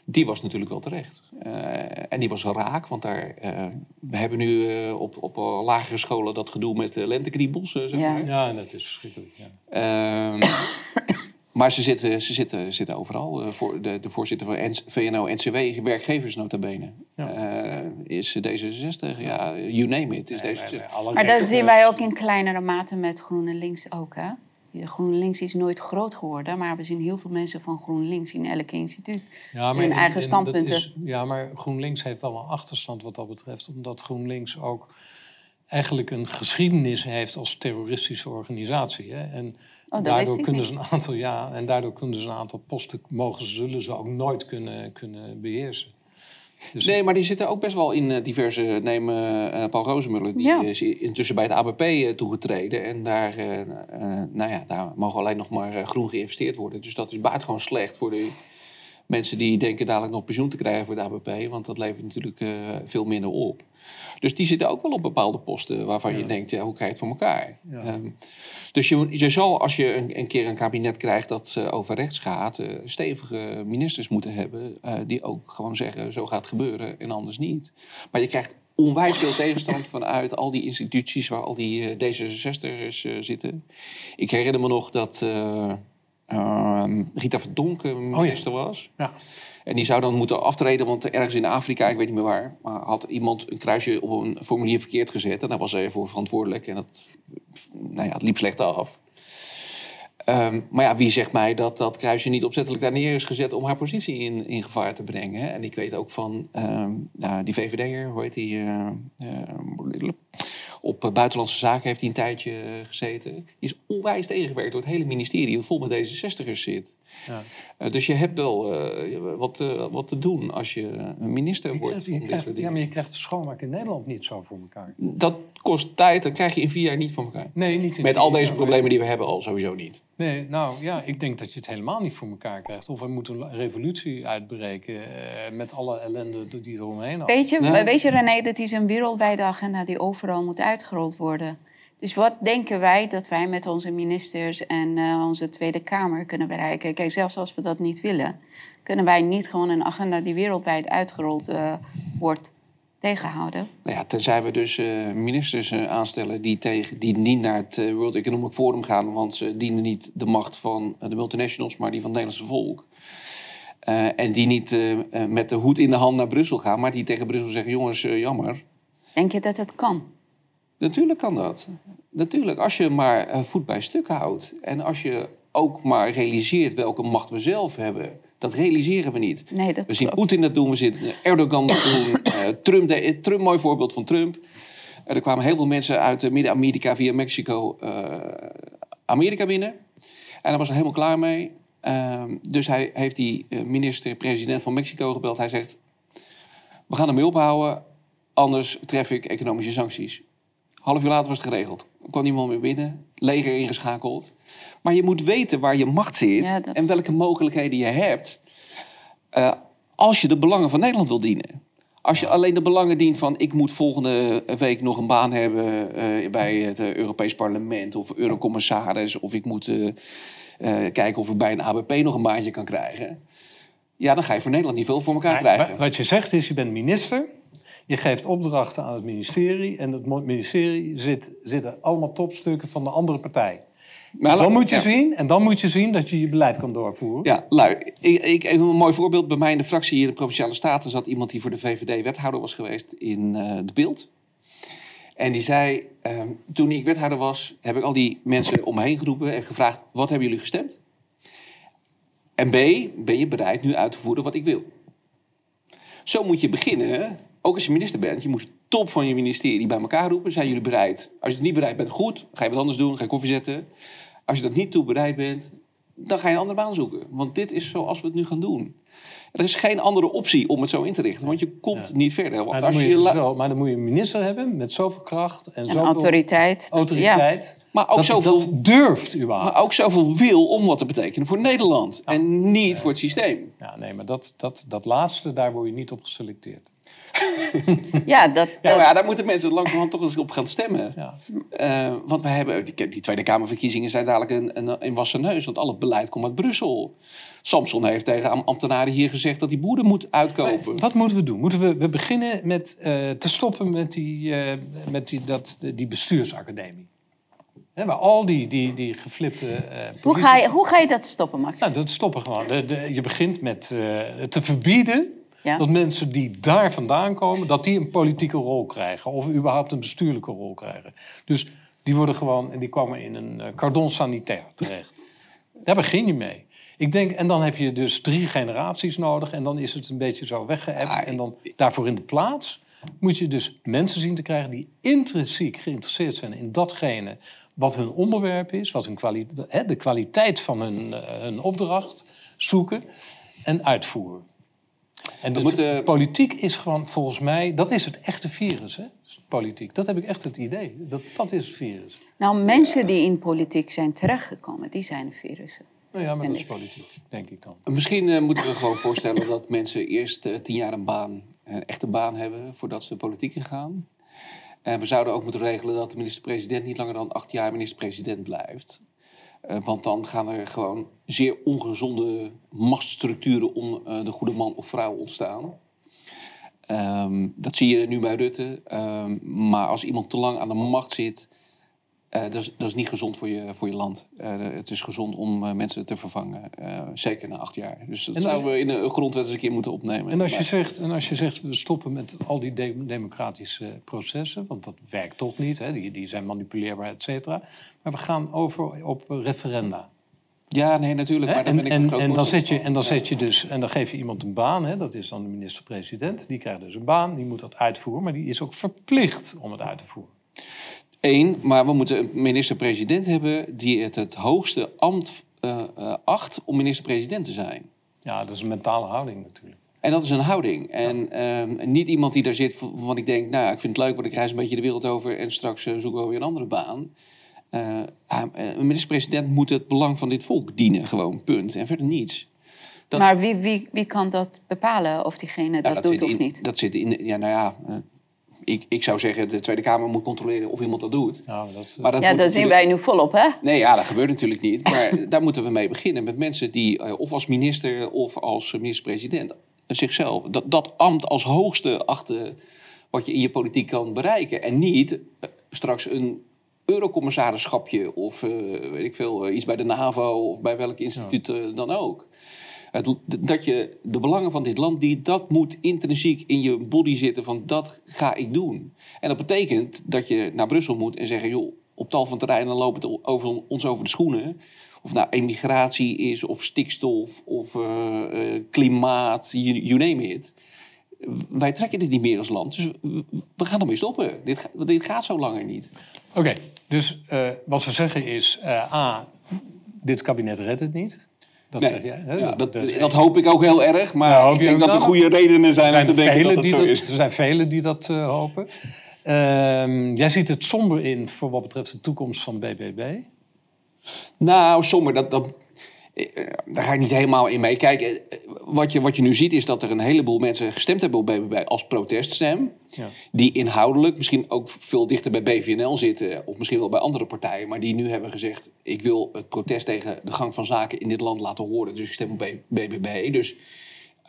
Die was natuurlijk wel terecht. Eh, en die was raak, want daar, eh, we hebben nu eh, op, op lagere scholen dat gedoe met lentekriebels, zeg Ja. maar. Ja, en dat is verschrikkelijk. Ja. Maar ze zitten, ze zitten, zitten overal. Eh, voor de, de voorzitter van VNO-NCW, werkgeversnotabene, Ja. eh, is D66. Ja, you name it, is Nee, D66. nee, nee, alle Maar dat zien wij ook in kleinere mate met GroenLinks ook, hè? GroenLinks is nooit groot geworden, maar we zien heel veel mensen van GroenLinks in elk instituut. ja, hun in- eigen standpunten. dat is- ja, maar GroenLinks heeft wel een achterstand wat dat betreft. Omdat GroenLinks ook eigenlijk een geschiedenis heeft als terroristische organisatie. Hè? En Oh, daardoor kunnen ze een aantal, ja, en daardoor kunnen ze een aantal posten, mogen, ze- zullen ze ook nooit kunnen, kunnen beheersen. Dus Nee, maar die zitten ook best wel in eh, diverse. Neem eh, eh, Paul Rozemuller, die Ja. is intussen bij het ABP toegetreden. En daar, nou ja, daar mogen alleen nog maar groen geïnvesteerd worden. Dus dat is buitengewoon slecht voor de mensen die denken dadelijk nog pensioen te krijgen voor het ABP. Want dat levert natuurlijk eh, veel minder op. Dus die zitten ook wel op bepaalde posten waarvan je denkt, ja, hoe krijg je het voor elkaar? Ja. Ehm, dus je, je zal, als je een, een keer een kabinet krijgt dat eh, over rechts gaat, eh, stevige ministers moeten hebben die ook gewoon zeggen, zo gaat het gebeuren en anders niet. Maar je krijgt onwijs veel tegenstand vanuit al die instituties waar al die eh, D66'ers eh, zitten. Ik herinner me nog dat eh, ehm, Rita Verdonk eh, minister was. ja. En die zou dan moeten aftreden, want ergens in Afrika, ik weet niet meer waar, maar had iemand een kruisje op een formulier verkeerd gezet. En daar was hij voor verantwoordelijk. En dat, nou ja, het liep slecht af. Ehm, maar ja, wie zegt mij dat dat kruisje niet opzettelijk daar neer is gezet om haar positie in, in gevaar te brengen? Hè? En ik weet ook van ehm, nou, die VVD'er, hoe heet die? eh, eh, op eh, buitenlandse zaken heeft hij een tijdje eh, gezeten. Is onwijs tegengewerkt door het hele ministerie dat vol met D66'ers zit. Ja. Eh, dus je hebt wel eh, wat, eh, wat te doen als je een minister Je wordt. krijgt, je krijgt- ja, maar je krijgt de schoonmaak in Nederland niet zo voor elkaar. Dat kost tijd, dat krijg je in vier jaar niet van elkaar. Nee, niet in Met al deze maar- problemen die we hebben al sowieso niet. Nee, nou ja, ik denk dat je het helemaal niet voor elkaar krijgt. Of we moeten een revolutie uitbreken met alle ellende die er omheen hangt. Weet je, Nee. weet je René, dat is een wereldwijde agenda die overal moet uitgerold worden. Dus wat denken wij dat wij met onze ministers en eh, onze Tweede Kamer kunnen bereiken? Kijk, zelfs als we dat niet willen, kunnen wij niet gewoon een agenda die wereldwijd uitgerold eh, wordt tegenhouden. Nou ja, tenzij we dus eh, ministers aanstellen die, tegen, die niet naar het World Economic Forum gaan, want ze dienen niet de macht van de multinationals, maar die van het Nederlandse volk. En die niet met de hoed in de hand naar Brussel gaan, maar die tegen Brussel zeggen: jongens, jammer. Denk je dat het kan? Natuurlijk kan dat. Natuurlijk, als je maar eh, voet bij stuk houdt. En als je ook maar realiseert welke macht we zelf hebben. Dat realiseren we niet. Nee, dat We zien. Poetin dat doen, we zien Erdogan dat doen. eh, Trump, de, Trump, mooi voorbeeld van Trump. Eh, er kwamen heel veel mensen uit eh, Midden-Amerika via Mexico eh, Amerika binnen. En daar was er helemaal klaar mee. Ehm, dus hij heeft die eh, minister-president van Mexico gebeld. Hij zegt, we gaan ermee ophouden, anders tref ik economische sancties. Half uur later was het geregeld. Er kwam niemand meer binnen, leger ingeschakeld. Maar je moet weten waar je macht zit Ja, dat- en welke mogelijkheden je hebt. eh, als je de belangen van Nederland wil dienen. Als je alleen de belangen dient van ik moet volgende week nog een baan hebben eh, bij het eh, Europees Parlement of eurocommissaris of ik moet kijken of ik bij een ABP nog een baantje kan krijgen. Ja, dan ga je voor Nederland niet veel voor elkaar Maar krijgen. wa- Wat je zegt is, je bent minister. Je geeft opdrachten aan het ministerie. En het ministerie zit, zitten allemaal topstukken van de andere partij. Maar dan moet je ja. zien, en dan moet je zien dat je je beleid kan doorvoeren. Ja, lui, ik, ik, een mooi voorbeeld. Bij mij in de fractie hier in de Provinciale Staten zat iemand die voor de VVD wethouder was geweest in eh de beeld. En die zei, ehm, toen ik wethouder was, heb ik al die mensen om me heen geroepen en gevraagd, wat hebben jullie gestemd? En B, ben je bereid nu uit te voeren wat ik wil? Zo moet je beginnen, ook als je minister bent. Je moet de top van je ministerie bij elkaar roepen. Zijn jullie bereid? Als je het niet bereid bent, goed. Ga je wat anders doen, ga je koffie zetten. Als je dat niet toe bereid bent, dan ga je een andere baan zoeken. Want dit is zoals we het nu gaan doen. Er is geen andere optie om het zo in te richten, want je komt Ja. niet verder. Maar Want dan, als moet je je dus la- wel, maar dan moet je een minister hebben met zoveel kracht en, En zoveel autoriteit. autoriteit. maar, ook dat, zoveel, dat durft überhaupt. maar ook zoveel wil om wat te betekenen voor Nederland. En niet voor het systeem. Ja, nee, maar dat, dat, dat laatste, daar word je niet op geselecteerd. Ja, ja, dat, Ja, ja, daar moeten mensen langzamerhand toch eens op gaan stemmen. Ja. Eh, want we hebben, die, die Tweede Kamerverkiezingen zijn dadelijk een, een, een wassen neus. Want al het beleid komt uit Brussel. Samson heeft tegen am- ambtenaren hier gezegd dat die boeren moet uitkopen. Wat moeten we doen? Moeten we, we beginnen met eh, te stoppen met die, eh, met die, dat, die bestuursacademie? Hè, waar al die, die, die geflipte. eh, hoe, ga je, hoe ga je dat stoppen, Max? Nou, dat stoppen gewoon. De, de- je begint met eh, te verbieden Ja. dat mensen die daar vandaan komen, dat die een politieke rol krijgen. Of überhaupt een bestuurlijke rol krijgen. Dus die worden gewoon, en die komen in een eh, cordon sanitair terecht. Daar begin je mee. Ik denk, en dan heb je dus drie generaties nodig. En dan is het een beetje zo weggeëpt. Ja, en dan daarvoor in de plaats moet je dus mensen zien te krijgen die intrinsiek geïnteresseerd zijn in datgene wat hun onderwerp is, wat hun de kwaliteit van hun, eh, hun opdracht zoeken en uitvoeren. En dus moeten- politiek is gewoon volgens mij, dat is het echte virus, hè? Politiek. Dat heb ik echt het idee. Dat, dat is het virus. Nou, mensen die in politiek zijn terechtgekomen, die zijn virussen. Nou ja, maar En dat is politiek, denk ik dan. Misschien eh, moeten we gewoon voorstellen dat mensen eerst eh, tien jaar een baan, een echte baan hebben voordat ze politiek ingaan. En we zouden ook moeten regelen dat de minister-president niet langer dan acht jaar minister-president blijft. Eh, want dan gaan er gewoon zeer ongezonde machtsstructuren om eh, de goede man of vrouw ontstaan. Ehm, dat zie je nu bij Rutte. Ehm, maar als iemand te lang aan de macht zit, eh, dat, is, dat is niet gezond voor je, voor je land. Eh, het is gezond om eh, mensen te vervangen, zeker na acht jaar. Dus dat En zouden we in de grondwet eens een keer moeten opnemen. En als, je zegt, en als je zegt, we stoppen met al die de- democratische processen, want dat werkt toch niet, hè? Die, die zijn manipuleerbaar, et cetera. Maar we gaan over op referenda. Ja, nee, natuurlijk. Maar En, ben ik en, en, dan zet je, en dan zet je dus, en dan geef je iemand een baan, hè? dat is dan de minister-president. Die krijgt dus een baan, die moet dat uitvoeren, maar die is ook verplicht om het uit te voeren. Eén, maar we moeten een minister-president hebben die het het hoogste ambt eh, eh, acht om minister-president te zijn. Ja, dat is een mentale houding natuurlijk. En dat is een houding. En ehm, niet iemand die daar zit van- ik denk, nou ja, ik vind het leuk, want ik reis een beetje de wereld over en straks eh, zoeken we weer een andere baan. Eh, ah, een minister-president moet het belang van dit volk dienen, gewoon, punt. En verder niets. Dat- Maar wie, wie, wie kan dat bepalen of diegene Ja, dat, doet of in, niet? Dat zit in, ja, nou ja, eh, ik, ik zou zeggen, de Tweede Kamer moet controleren of iemand dat doet. Ja, maar dat, Maar dat Ja, zien wij nu volop, hè? Nee, ja, dat gebeurt natuurlijk niet. Maar daar moeten we mee beginnen. Met mensen die, eh, of als minister of als minister-president, zichzelf dat, dat ambt als hoogste achten wat je in je politiek kan bereiken. En niet eh, straks een eurocommissarisschapje of eh, weet ik veel, eh, iets bij de NAVO of bij welk instituut eh, dan ook. Het, dat je de belangen van dit land, die, dat moet intrinsiek in je body zitten van dat ga ik doen. En dat betekent dat je naar Brussel moet en zeggen, joh, op tal van terreinen loopt het over, ons over de schoenen. Of nou emigratie is, of stikstof, of eh, eh, klimaat, you, name it. Wij trekken dit niet meer als land, dus we, gaan ermee stoppen. Dit, dit gaat zo langer niet. Oké, dus eh, wat we zeggen is, A, dit kabinet redt het niet. Dat Nee, zeg jij. Hè? ja, dat, dat hoop ik ook heel erg, maar hoop ik denk dat er goede redenen zijn om te denken dat het die zo dat, is. er zijn velen die dat eh, hopen. Ehm, jij ziet het somber in voor wat betreft de toekomst van BBB. Nou, somber, dat, dat, daar ga ik niet helemaal in mee. Kijk, eh, wat je, wat je nu ziet is dat er een heleboel mensen gestemd hebben op BBB als proteststem. Ja. Die inhoudelijk misschien ook veel dichter bij BVNL zitten. Of misschien wel bij andere partijen. Maar die nu hebben gezegd, ik wil het protest tegen de gang van zaken in dit land laten horen. Dus ik stem op BBB. Dus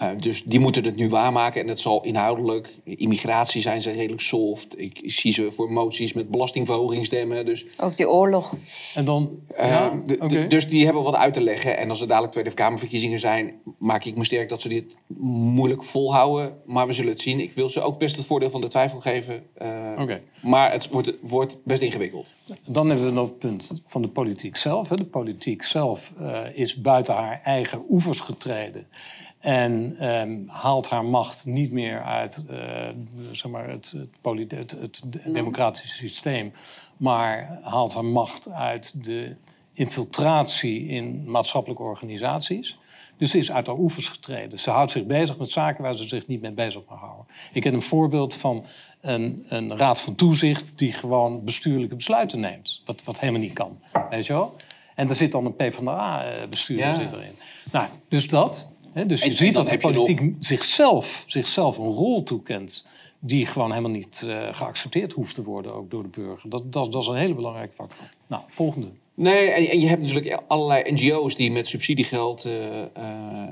Uh, dus die moeten het nu waarmaken en het zal inhoudelijk, immigratie zijn ze redelijk soft. Ik, ik zie ze voor moties met belastingverhoging stemmen. Dus, Ook die oorlog. En dan, uh, ja, de, dus die hebben wat uit te leggen. En als er dadelijk Tweede Kamerverkiezingen zijn, maak ik me sterk dat ze dit moeilijk volhouden. Maar we zullen het zien. Ik wil ze ook best het voordeel van de twijfel geven. Uh, Oké. Maar het wordt, wordt best ingewikkeld. Dan hebben we nog het punt van de politiek zelf. Hè. De politiek zelf uh, is buiten haar eigen oevers getreden. En um, haalt haar macht niet meer uit uh, zeg maar het, het, het, het democratische systeem, maar haalt haar macht uit de infiltratie in maatschappelijke organisaties. Dus ze is uit haar oevers getreden. Ze houdt zich bezig met zaken waar ze zich niet mee bezig mag houden. Ik heb een voorbeeld van een, een raad van toezicht die gewoon bestuurlijke besluiten neemt. Wat, wat helemaal niet kan. Weet je wel? En er zit dan een PvdA-bestuurder Ja. zit erin. Nou, dus dat. Dus je ziet dat de politiek zichzelf, zichzelf een rol toekent. die gewoon helemaal niet eh, geaccepteerd hoeft te worden, ook door de burger. Dat, dat, dat is een hele belangrijke factor. Nou, volgende. Nee, en, en je hebt natuurlijk allerlei NGO's die met subsidiegeld eh, eh,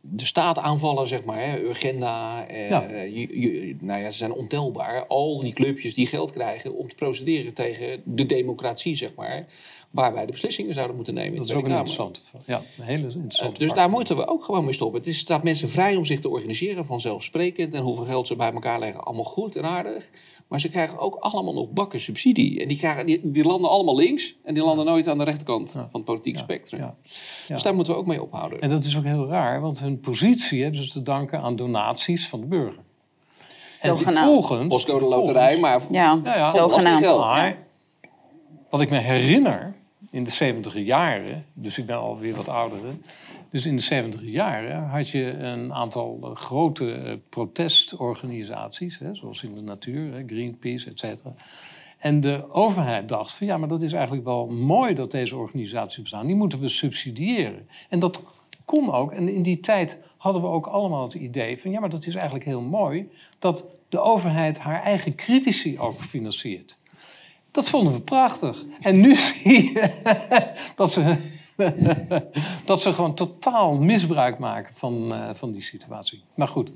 de staat aanvallen, zeg maar. Hè. Urgenda, Ja. je- je- nou ja, ze zijn ontelbaar. Al die clubjes die geld krijgen om te procederen tegen de democratie, zeg maar. Waar wij de beslissingen zouden moeten nemen in Dat de is ook een interessante, ja, een hele interessante Eh, dus daar moeten we ook gewoon mee stoppen. Het is, staat mensen vrij om zich te organiseren, vanzelfsprekend. En hoeveel geld ze bij elkaar leggen, allemaal goed en aardig. Maar ze krijgen ook allemaal nog bakken subsidie. En die, krijgen, die, die landen allemaal links. En die landen nooit aan de rechterkant Ja. van het politieke Ja, spectrum. ja. Dus daar moeten we ook mee ophouden. En dat is ook heel raar, want hun positie hebben ze te danken aan donaties van de burger. En Zogenaamd. vervolgens... Postcode loterij, maar Ja, Ja, ja, zogenaamd. geld. Maar wat ik me herinner in de 70 jaren, dus ik ben alweer wat ouder, dus in de 70 jaren had je een aantal eh, grote eh, protestorganisaties, hè, zoals in de natuur, hè, Greenpeace, et cetera. En de overheid dacht van ja, maar dat is eigenlijk wel mooi dat deze organisaties bestaan. Die moeten we subsidiëren. En dat kon ook. En in die tijd hadden we ook allemaal het idee van ja, maar dat is eigenlijk heel mooi dat de overheid haar eigen critici ook financiert. Dat vonden we prachtig. En nu zie je dat ze, dat ze gewoon totaal misbruik maken van, eh, van die situatie. Maar goed,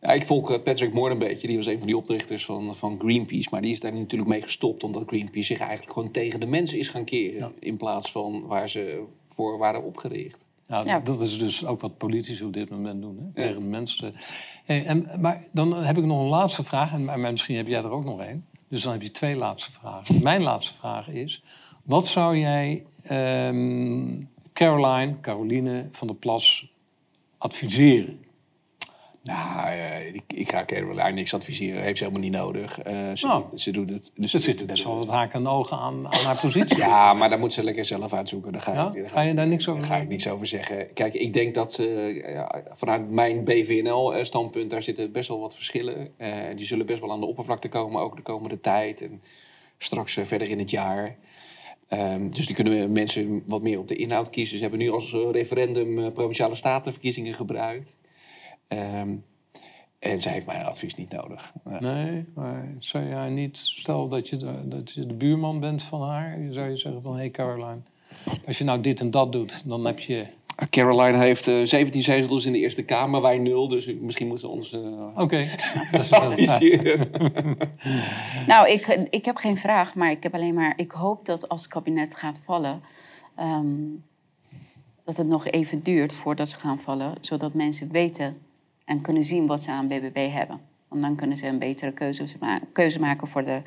Ja, ik volg eh, Patrick Moore een beetje. Die was een van die oprichters van, van Greenpeace. Maar die is daar natuurlijk mee gestopt. Omdat Greenpeace zich eigenlijk gewoon tegen de mensen is gaan keren. In plaats van waar ze voor waren opgericht. Nou, Ja. Dat is dus ook wat politici op dit moment doen, hè? Ja. tegen de mensen. Hey, en, maar dan heb ik nog een laatste vraag, en maar misschien heb jij er ook nog één. Dus dan heb je twee laatste vragen. Mijn laatste vraag is: wat zou jij ehm, Caroline, Caroline van der Plas adviseren? Nou, eh, ik, ik ga Caroline niks adviseren. Heeft ze helemaal niet nodig. Eh, ze, Nou, ze doet het. Dus Er zitten best wel wat haken en ogen aan, aan haar positie. Ja, maar daar moet ze lekker zelf uitzoeken. Daar ga, Ja? ik, daar Ga je daar niks over Daar ga ik niks over zeggen. Kijk, ik denk dat ze ja, vanuit mijn BVNL-standpunt, daar zitten best wel wat verschillen. Eh, die zullen best wel aan de oppervlakte komen, ook de komende tijd. En straks eh, verder in het jaar. Ehm, dus die kunnen mensen wat meer op de inhoud kiezen. Ze hebben nu als eh, referendum eh, provinciale statenverkiezingen gebruikt. Ehm, en ze heeft mijn advies niet nodig. Ja. Nee, maar zou je haar niet, stel dat je, de, dat je de buurman bent van haar, zou je zeggen van hé hey Caroline, als je nou dit en dat doet, dan heb je. Caroline heeft eh, 17 zetels in de Eerste Kamer, wij nul. Dus misschien moeten ze ons eh, Oké. Dat is- adviseren. Nou, ik, ik heb geen vraag, maar ik heb alleen maar... Ik hoop dat als het kabinet gaat vallen... ehm, dat het nog even duurt voordat ze gaan vallen... zodat mensen weten en kunnen zien wat ze aan BBB hebben. Want dan kunnen ze een betere keuze, ma- keuze maken... voor de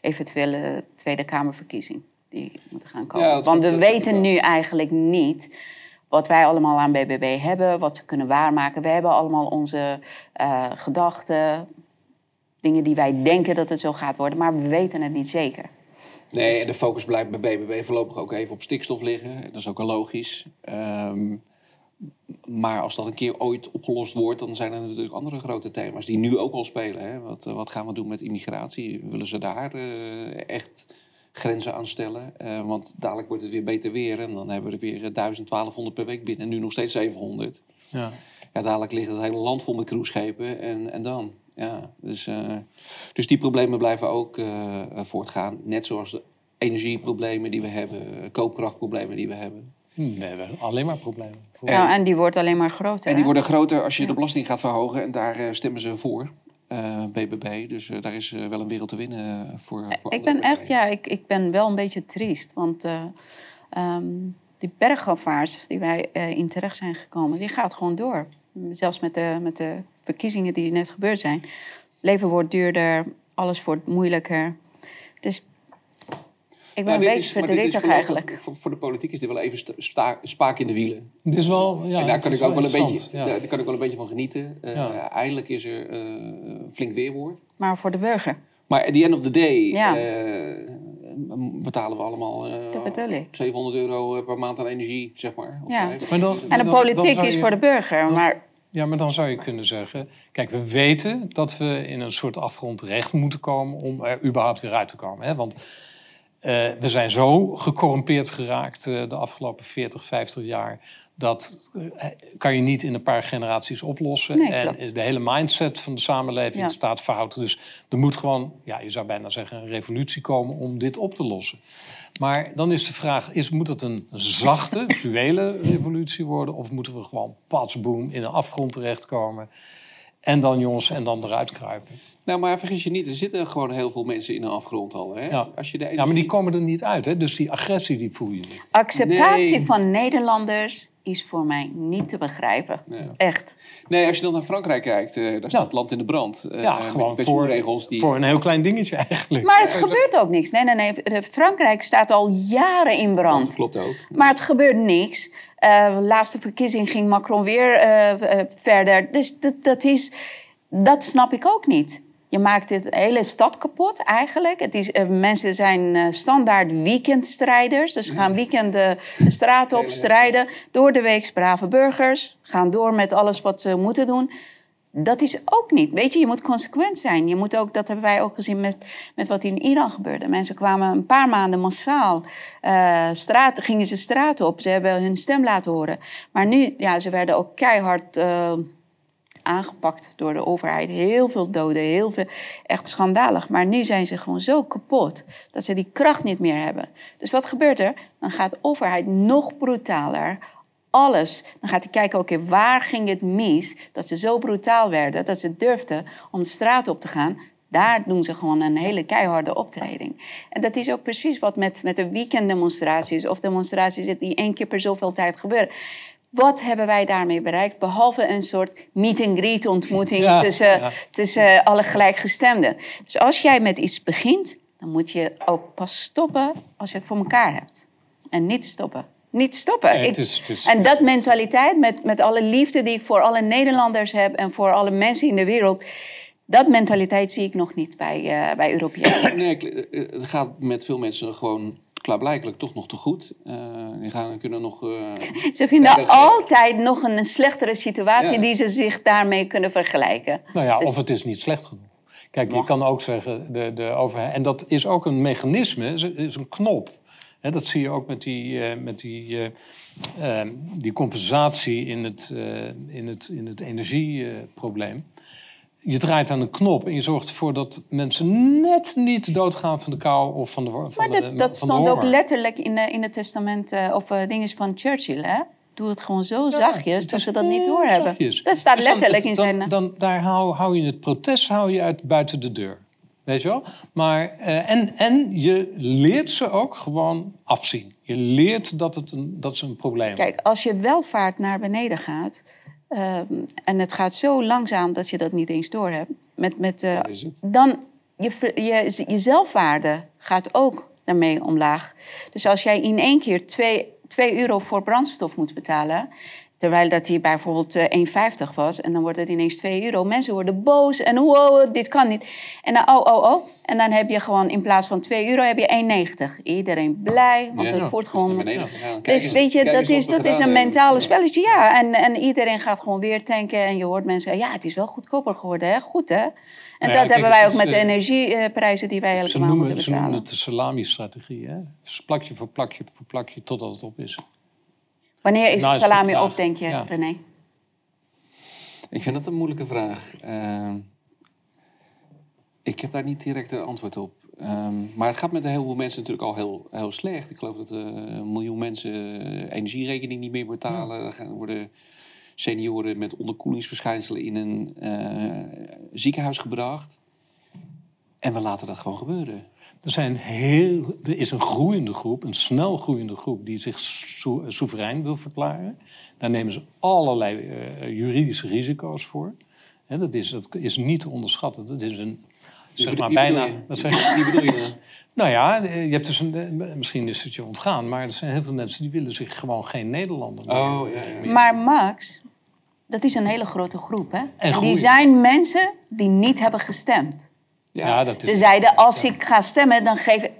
eventuele Tweede Kamerverkiezing die moeten gaan komen. Ja, Want we weten nu eigenlijk niet wat wij allemaal aan BBB hebben... wat ze kunnen waarmaken. We hebben allemaal onze eh, gedachten dingen die wij denken dat het zo gaat worden, maar we weten het niet zeker. Nee, en de focus blijft bij BBB voorlopig ook even op stikstof liggen. Dat is ook wel logisch. Ehm, maar als dat een keer ooit opgelost wordt, dan zijn er natuurlijk andere grote thema's die nu ook al spelen. Hè? Wat, eh, wat gaan we doen met immigratie? Willen ze daar eh, echt grenzen aan stellen? Eh, want dadelijk wordt het weer beter weer en dan hebben we er weer eh, 1000, 1200 per week binnen. En nu nog steeds 700. Ja. Ja, dadelijk ligt het hele land vol met cruiseschepen en, en dan. Ja, dus, dus die problemen blijven ook voortgaan. Net zoals de energieproblemen die we hebben, koopkrachtproblemen die we hebben. We hebben alleen maar problemen. Nou, en die wordt alleen maar groter. En die hè? worden groter als je de belasting gaat verhogen. En daar eh, stemmen ze voor, eh, BBB. Dus eh, daar is eh, wel een wereld te winnen eh, voor, voor Ik ben echt, ja, ik, ik ben wel een beetje triest. Want eh, ehm, die bergafvaart die wij eh, in terecht zijn gekomen, die gaat gewoon door. Zelfs met de, met de verkiezingen die net gebeurd zijn. Leven wordt duurder, alles wordt moeilijker. Dus ik ben Nou, een dit beetje is- dit verdrietig voorlopig- eigenlijk. Voor, voor de politiek is dit wel even sta- spaak in de wielen. Het is wel, ja, en daar kan ik ook wel een beetje, ja. daar kan ik wel een beetje van genieten. Eh, Ja. Eindelijk is er eh, flink weerwoord. Maar voor de burger, Maar at the end of the day Ja. eh, betalen we allemaal eh, dat bedoel ik. 700 euro per maand aan energie, zeg maar. Of Ja. Maar dan- En de dan- dan politiek is je- voor de burger. Maar Ja, maar dan zou je kunnen zeggen... Kijk, we weten dat we in een soort afgrond terecht moeten komen... om er überhaupt weer uit te komen. Hè? Want eh, we zijn zo gecorrumpeerd geraakt eh, de afgelopen 40, 50 jaar... dat eh, kan je niet in een paar generaties oplossen. Nee, en klopt. de hele mindset van de samenleving Ja. staat fout. Dus er moet gewoon, ja, je zou bijna zeggen... een revolutie komen om dit op te lossen. Maar dan is de vraag, is, moet het een zachte, fluwele revolutie worden... of moeten we gewoon patsboom in een afgrond terechtkomen... en dan jongens, en dan eruit kruipen? Nou, maar vergis je niet, er zitten gewoon heel veel mensen in een afgrond al. Hè? Ja. Als je de Ja, maar die komen er niet uit, hè? dus die agressie die voel je niet. acceptatie Nee. van Nederlanders is voor mij niet te begrijpen. Nee. Echt. Nee, als je dan naar Frankrijk kijkt, eh, daar staat het land in de brand. Eh, Ja, met gewoon die voor, pensioenregels die... voor een heel klein dingetje eigenlijk. Maar het Ja, gebeurt ook niks. Nee, nee, nee. De- Frankrijk staat al jaren in Dat brand. klopt ook. Maar het gebeurt niks. Eh, de laatste verkiezing ging Macron weer eh, eh, verder. Dus dat, dat, is, dat snap ik ook niet. Je maakt de hele stad kapot eigenlijk. Het is, eh, mensen zijn eh, standaard weekendstrijders. Dus ze gaan weekenden de straat op strijden. Door de week brave burgers. Gaan door met alles wat ze moeten doen. Dat is ook niet. Weet je, je moet consequent zijn. Je moet ook, dat hebben wij ook gezien met, met wat in Iran gebeurde. Mensen kwamen een paar maanden massaal eh straat, gingen ze straat op. Ze hebben hun stem laten horen. Maar nu, ja, ze werden ook keihard eh, aangepakt door de overheid. Heel veel doden, heel veel, echt schandalig. Maar nu zijn ze gewoon zo kapot dat ze die kracht niet meer hebben. Dus wat gebeurt er? Dan gaat de overheid nog brutaler alles. Dan gaat hij kijken, oké, waar ging het mis dat ze zo brutaal werden, dat ze durfden om de straat op te gaan. Daar doen ze gewoon een hele keiharde optreding. En dat is ook precies wat met, met de weekenddemonstraties of demonstraties die één keer per zoveel tijd gebeuren. Wat hebben wij daarmee bereikt? Behalve een soort meet-and-greet ontmoeting Ja, tussen, ja. tussen alle gelijkgestemden. Dus als jij met iets begint, dan moet je ook pas stoppen als je het voor elkaar hebt. En niet stoppen. Niet stoppen. Nee, Ik- het is- het is- en dat mentaliteit, met, met alle liefde die ik voor alle Nederlanders heb en voor alle mensen in de wereld, dat mentaliteit zie ik nog niet bij, eh, bij Europeanen. Nee, ik- eh, het gaat met veel mensen gewoon klaarblijkelijk toch nog te goed. Eh, die gaan, kunnen nog... eh, Ze vinden dat- altijd nog een, slechtere situatie Ja. die ze zich daarmee kunnen vergelijken. Nou ja, of het is niet slecht genoeg. Kijk, je kan ook zeggen, de, de overheid... En dat is ook een mechanisme, is, is een knop. Hè, dat zie je ook met die, eh, met die, eh, eh, die compensatie in het, eh, in het, in het energieprobleem. Je draait aan een knop en je zorgt ervoor dat mensen net niet doodgaan van de kou of van de van Maar de, dat, dat de stond ook letterlijk in, de, in het testament eh, of eh, dingen van Churchill, hè? Doe het gewoon zo zachtjes dat ze dat niet doorhebben. zachtjes. Dat staat Dus dan- letterlijk in dan, zijn... eh, Dan, daar hou, hou je het protest hou je uit buiten de deur. Weet je wel? Maar, eh, en, en je leert ze ook gewoon afzien. Je leert dat, het een, dat ze een probleem hebben. Kijk, als je welvaart naar beneden gaat... ehm, en het gaat zo langzaam dat je dat niet eens doorhebt... Met, met, het. dan je, je, je zelfwaarde gaat ook daarmee omlaag. Dus als jij in één keer 2 euro voor brandstof moet betalen... terwijl dat hier bijvoorbeeld eh, 1,50 was... en dan wordt het ineens 2 euro. Mensen worden boos en wow, dit kan niet. En dan oh, oh, oh. En dan heb je gewoon in plaats van 2 euro heb je 1,90. Iedereen blij, want Ja, het wordt gewoon... Dus eens- weet je, dat is, dat is een mentale Ja. spelletje. Ja, en, en iedereen gaat gewoon weer tanken. En je hoort mensen ja, het is wel goedkoper geworden. Hè? Goed, hè? En ja, dat kijk, hebben wij ook is, met de eh, energieprijzen die wij noemen, moeten ze noemen betalen. het de salami-strategie. Hè? Dus plakje voor plakje voor plakje totdat het op is. Wanneer is Nou, de is de salami op, denk je, Ja. René? Ik vind dat een moeilijke vraag. Ehm, ik heb daar niet direct een antwoord op. Ehm, maar het gaat met een heleboel mensen natuurlijk al heel, heel slecht. Ik geloof dat eh, een miljoen mensen energierekening niet meer betalen. Er gaan- worden senioren met onderkoelingsverschijnselen in een eh, ziekenhuis gebracht. En we laten dat gewoon gebeuren. Er, zijn heel, er is een groeiende groep, een snel groeiende groep, die zich sou- soeverein wil verklaren. Daar nemen ze allerlei eh, juridische risico's voor. Hè, dat, is, dat is niet te onderschatten. Dat is een, zeg maar bijna... je? Wat zeg je? Wie bedoel je? Nou ja, eh, je hebt dus een, eh, misschien is het je ontgaan, maar er zijn heel veel mensen die willen zich gewoon geen Nederlander meer. Oh, ja, ja. Maar Max, dat is een hele grote groep, hè? En die zijn mensen die niet hebben gestemd. Ja, dat Ze zeiden, als ik ga stemmen, dan geef ik...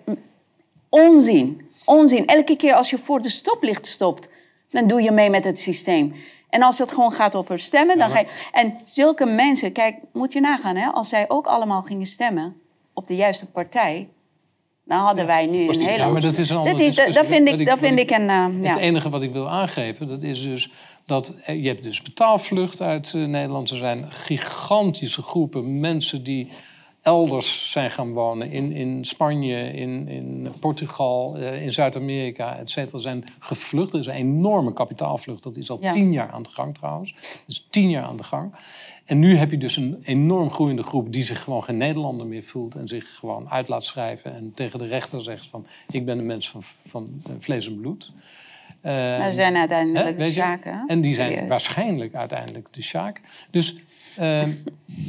Onzin. Onzin. Elke keer als je voor de stoplicht stopt, dan doe je mee met het systeem. En als het gewoon gaat over stemmen, dan ga je... En zulke mensen, kijk, moet je nagaan, hè? Als zij ook allemaal gingen stemmen op de juiste partij... dan hadden wij nu een hele... Ja, maar dat is een andere dat, is, dat, discussie. vind ik, dat vind ik een... ja. Het enige wat ik wil aangeven, dat is dus dat je hebt dus betaalvlucht uit eh, Nederland. Er zijn gigantische groepen mensen die elders zijn gaan wonen. In, in Spanje, in, in Portugal, eh, in Zuid-Amerika, et cetera. zijn gevlucht. Er is een enorme kapitaalvlucht. Dat is al Ja. tien jaar aan de gang trouwens. Dat is tien jaar aan de gang. En nu heb je dus een enorm groeiende groep die zich gewoon geen Nederlander meer voelt. En zich gewoon uit laat schrijven. En tegen de rechter zegt van ik ben een mens van, van eh, vlees en bloed. Eh, Maar er zijn uiteindelijk Hè, de zaken. En die zijn Serieus. waarschijnlijk uiteindelijk de Sjaak. Dus ehm,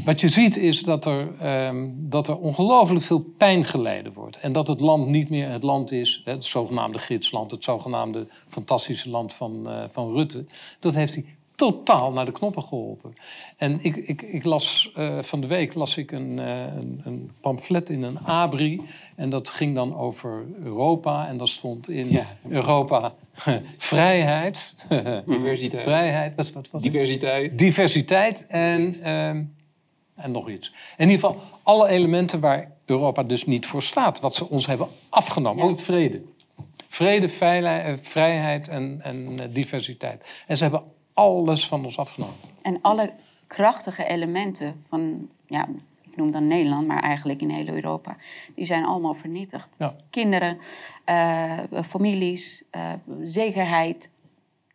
wat je ziet is dat er, ehm, dat er ongelooflijk veel pijn geleden wordt. En dat het land niet meer het land is, het zogenaamde gidsland, het zogenaamde fantastische land van, eh, van Rutte. Dat heeft hij totaal naar de knoppen geholpen. En ik, ik, ik las eh, van de week las ik een, eh, een, een pamflet in een abri. En dat ging dan over Europa. En daar stond in Ja. Europa vrijheid. Diversiteit. Vrijheid, wat, wat, wat? Diversiteit. Diversiteit en, ehm, en nog iets. In ieder geval alle elementen waar Europa dus niet voor staat. Wat ze ons hebben afgenomen. Ja. Ook vrede. Vrede, eh, vrijheid en, en diversiteit. En ze hebben alles van ons afgenomen. En alle krachtige elementen van, ja, ik noem dan Nederland, maar eigenlijk in heel Europa, die zijn allemaal vernietigd. Ja. Kinderen, eh, families, eh, zekerheid,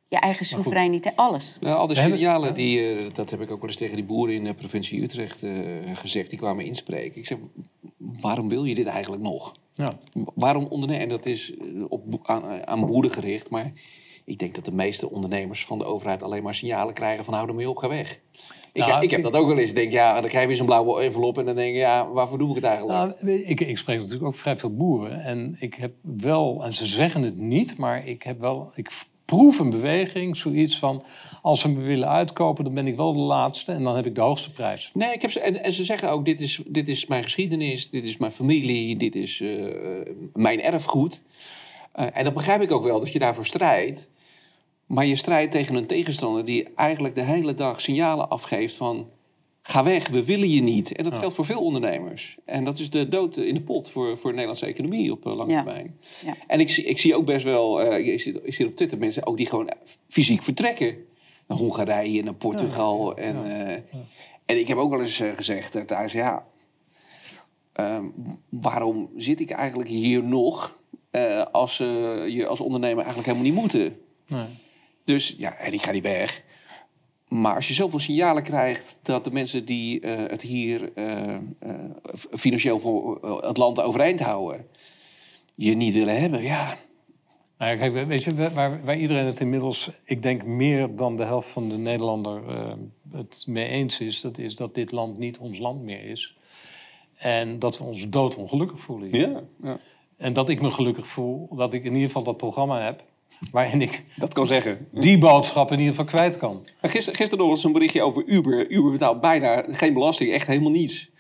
je eigen soevereiniteit, alles. Nou, al hebben- signalen, die, eh, dat heb ik ook wel eens tegen die boeren in de provincie Utrecht eh, gezegd. Die kwamen inspreken. Ik zeg, waarom wil je dit eigenlijk nog? Ja. Waarom ondernemen? En dat is op, aan, aan boeren gericht. Maar ik denk dat de meeste ondernemers van de overheid alleen maar signalen krijgen van hou ermee op, ga weg. Ik, Nou, heb, ik heb dat ook wel eens. Ik denk, ja, dan krijg je weer zo'n blauwe envelop en dan denk je, ja, waarvoor doe ik het eigenlijk? Nou, ik, ik spreek natuurlijk ook vrij veel boeren. En ik heb wel, en ze zeggen het niet, maar ik heb wel. Ik proef een beweging, zoiets van. Als ze me willen uitkopen, dan ben ik wel de laatste en dan heb ik de hoogste prijs. Nee, ik heb ze, en, en ze zeggen ook, dit is, dit is mijn geschiedenis, dit is mijn familie, dit is eh, mijn erfgoed. Eh, en dat begrijp ik ook wel, dat je daarvoor strijdt. Maar je strijdt tegen een tegenstander die eigenlijk de hele dag signalen afgeeft van... ga weg, we willen je niet. En dat Ja. geldt voor veel ondernemers. En dat is de dood in de pot voor, voor de Nederlandse economie op eh, lange Ja. termijn. Ja. En ik zie, ik zie ook best wel, eh, ik, zie, ik zie op Twitter mensen ook die gewoon fysiek vertrekken. Naar Hongarije, naar Portugal. En, eh, en ik heb ook wel eens eh, gezegd thuis, ja, ehm, waarom zit ik eigenlijk hier nog als je als ondernemer eigenlijk helemaal niet moeten? Nee. Dus ja, en ik ga niet weg. Maar als je zoveel signalen krijgt dat de mensen die eh, het hier eh, eh, financieel voor het land overeind houden, je niet willen hebben, ja. Nou ja, kijk, weet je, waar, waar iedereen het inmiddels, ik denk meer dan de helft van de Nederlander het mee eens is, dat is dat dit land niet ons land meer is. En dat we ons doodongelukkig voelen. Ja, ja. En dat ik me gelukkig voel dat ik in ieder geval dat programma heb waarin ik dat kan zeggen. die boodschap in ieder geval kwijt kan. Maar Gisteren, gisteren nog eens een berichtje over Uber. Uber betaalt bijna geen belasting, echt helemaal niets.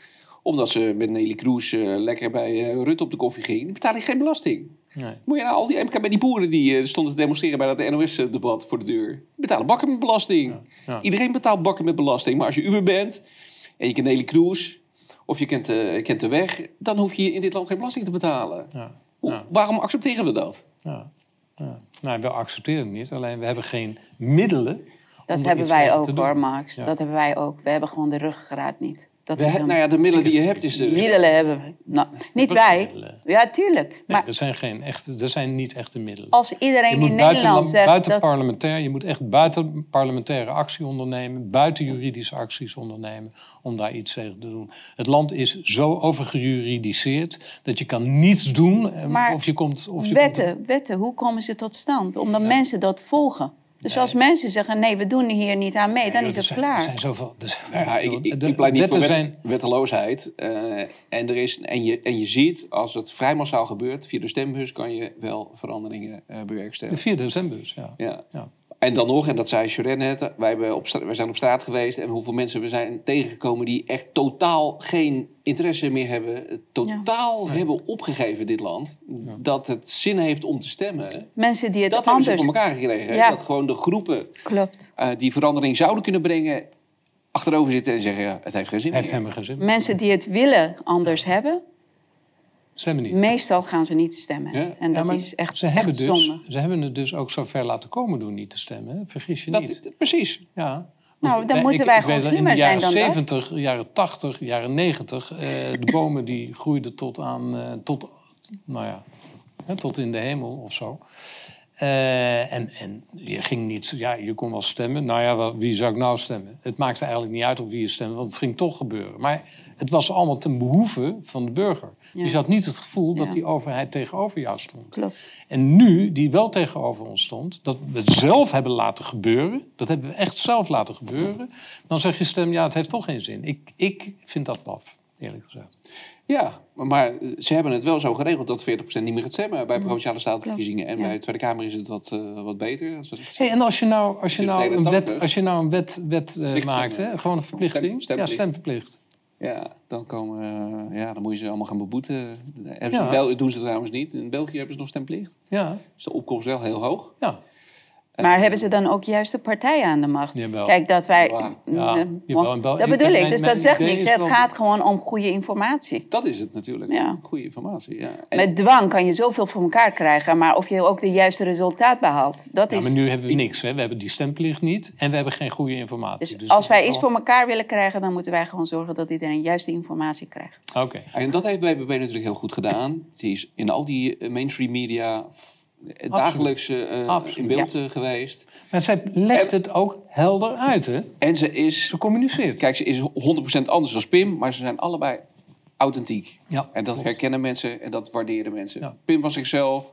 Omdat ze met Nelly Kroes eh, lekker bij eh, Rutte op de koffie ging. Die betalen geen belasting. Nee. Moet je nou al die MKB, die boeren die eh, stonden te demonstreren bij dat NOS-debat voor de deur. Betalen bakken met belasting. ja. Iedereen betaalt bakken met belasting. Maar als je Uber bent en je kent Nelly Kroes of je kent, je kent de weg, dan hoef je in dit land geen belasting te betalen. Ja. Hoe- Ja. Waarom accepteren we dat? Ja. Ja. Nou, we accepteren het niet, alleen we hebben geen middelen. om Dat hebben wij ook hoor, Max. Ja. Dat hebben wij ook. We hebben gewoon de ruggengraat niet. Dat De, is he- een- nou ja, de middelen die je hebt is de... middelen hebben we. Nou, niet wij. Ja, tuurlijk. Nee, Maar er, zijn geen echte, er zijn niet echte middelen. als iedereen in Nederland zegt buiten dat... parlementair, je moet echt buiten parlementaire actie ondernemen, buiten juridische acties ondernemen om daar iets tegen te doen. Het land is zo overgejuridiseerd dat je kan niets doen eh, Maar of je komt... Of je wetten, wetten, hoe komen ze tot stand? Omdat mensen dat volgen. Dus als mensen zeggen, nee, we doen hier niet aan mee, dan Nee, is het zijn, Er klaar. zijn zoveel... Nou ja, ik, ik, de ik pleit niet voor wet- zijn... wetteloosheid. eh, en, er is, en, je, en je ziet, als het vrij massaal gebeurt, via de stembus kan je wel veranderingen eh De bewerkstelligen. 4 december, ja. Ja. ja. En dan nog, en dat zei Sharon net, wij, hebben op wij zijn op straat geweest en hoeveel mensen we zijn tegengekomen die echt totaal geen interesse meer hebben, totaal hebben opgegeven dit land, dat het zin heeft om te stemmen. Mensen die het Dat hebben ze anders... voor elkaar gekregen. Ja. Dat gewoon de groepen Klopt. eh, die verandering zouden kunnen brengen, achterover zitten en zeggen, ja, het heeft geen zin Het heeft meer. helemaal geen zin. Mensen die het willen anders hebben, Stemmen niet. meestal gaan ze niet stemmen. Ja. En dat is echt, ze, hebben echt dus, zonde. ze hebben het dus ook zo ver laten komen door niet te stemmen. hè? Vergis je niet. Dat, precies. Ja. Nou, dan moeten wij ik gewoon weet slimmer In de jaren zijn dan dat. 70, jaren 80, jaren 90, eh, de bomen die groeiden tot aan, eh, tot, nou ja, hè, tot in de hemel of zo. Eh, en, en je ging niet, ja, je kon wel stemmen. Nou ja, wel, wie zou ik nou stemmen? Het maakte eigenlijk niet uit op wie je stemde, want het ging toch gebeuren. Maar het was allemaal ten behoeve van de burger. Ja. Dus je had niet het gevoel dat die overheid tegenover jou stond. Klopt. En nu, die wel tegenover ons stond, dat we het zelf hebben laten gebeuren, dat hebben we echt zelf laten gebeuren, dan zeg je stem, ja, het heeft toch geen zin. Ik, ik vind dat laf, eerlijk gezegd. Ja, maar ze hebben het wel zo geregeld dat 40% niet meer gaat stemmen bij provinciale statenverkiezingen. En Ja. bij de Tweede Kamer is het wat, eh, wat beter. Hey, en als je nou, als je nou een 81. wet, als je nou een wet, wet eh, maakt, hè, gewoon een verplichting, Stem- stemplicht. ja, stemverplicht. Ja, dan, komen, eh, ja, dan moet je ze allemaal gaan beboeten. Ja. in Bel- doen ze trouwens niet. In België hebben ze nog stemplicht. Ja, Dus de opkomst wel heel hoog. ja. Maar hebben ze dan ook juist de partijen aan de macht? Jawel. Kijk, dat wij... Ja, Eh, jawel, dat bedoel mijn- ik, dus mijn dat zegt niks. Het wel- gaat gewoon om goede informatie. Dat is het natuurlijk. Ja. Goede informatie. Ja. En- Met dwang kan je zoveel voor elkaar krijgen, maar of je ook de juiste resultaat behaalt, dat Ja, is... maar nu hebben we niks. Hè. We hebben die stemplicht niet en we hebben geen goede informatie. Dus Dus als wij iets voor elkaar willen krijgen, dan moeten wij gewoon zorgen dat iedereen juiste informatie krijgt. Oké. En dat heeft BBB natuurlijk heel goed gedaan. Het is in al die eh, mainstream media eh, dagelijks eh, in beeld eh, geweest. Maar zij legt het ook helder uit, hè? En ze is Ze communiceert. Kijk, ze is 100% anders dan Pim, maar ze zijn allebei authentiek. Ja, En dat klopt. herkennen mensen en dat waarderen mensen. Ja. Pim was zichzelf.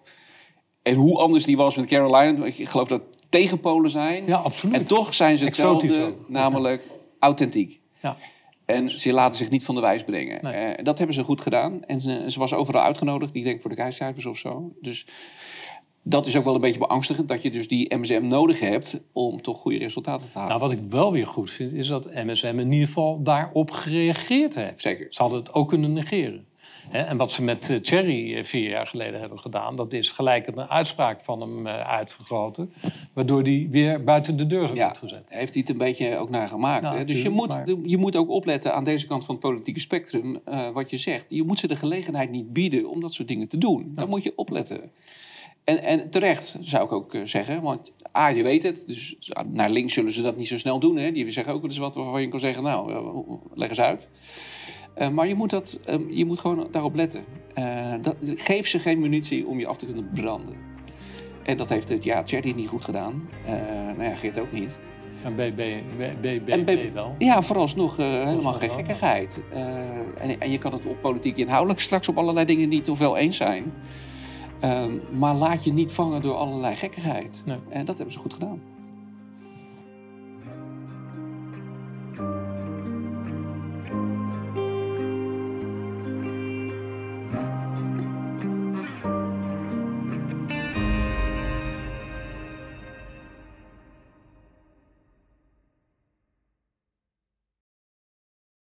En hoe anders die was met Caroline, ik geloof dat tegenpolen zijn. Ja, absoluut. En toch zijn ze hetzelfde, namelijk authentiek. Ja. En ze laten zich niet van de wijs brengen. Nee. Eh, dat hebben ze goed gedaan. En ze, ze was overal uitgenodigd, ik denk voor de kijkcijfers of zo. Dus dat is ook wel een beetje beangstigend, dat je dus die MSM nodig hebt om toch goede resultaten te halen. Nou, wat ik wel weer goed vind, is dat MSM in ieder geval daarop gereageerd heeft. Zeker. Ze hadden het ook kunnen negeren. En wat ze met eh, Thierry eh, vier jaar geleden hebben gedaan, dat is gelijk een uitspraak van hem eh, uitvergroten. Waardoor die weer buiten de deur Ja, wordt gezet. heeft hij het een beetje ook naar gemaakt. Ja, hè? Dus je moet, maar- je moet ook opletten aan deze kant van het politieke spectrum, eh, wat je zegt. Je moet ze de gelegenheid niet bieden om dat soort dingen te doen. Dan moet je opletten. En, en terecht, zou ik ook eh, zeggen. Want A, je weet het. Dus naar links zullen ze dat niet zo snel doen. Hè? Die zeggen ook wel eens wat waarvan je kan zeggen, nou, eh, leg eens uit. Eh, maar je moet, dat, eh, je moet gewoon daarop letten. Dat, geef ze geen munitie om je af te kunnen branden. En dat heeft het, ja, Thierry niet goed gedaan. Nou ja, Geert ook niet. En BB, BB, En BB wel. Ja, vooralsnog helemaal geen gekkigheid. En, en je kan het op politiek inhoudelijk straks op allerlei dingen niet of wel eens zijn. Ehm, maar laat je niet vangen door allerlei gekkigheid. Nee. En dat hebben ze goed gedaan.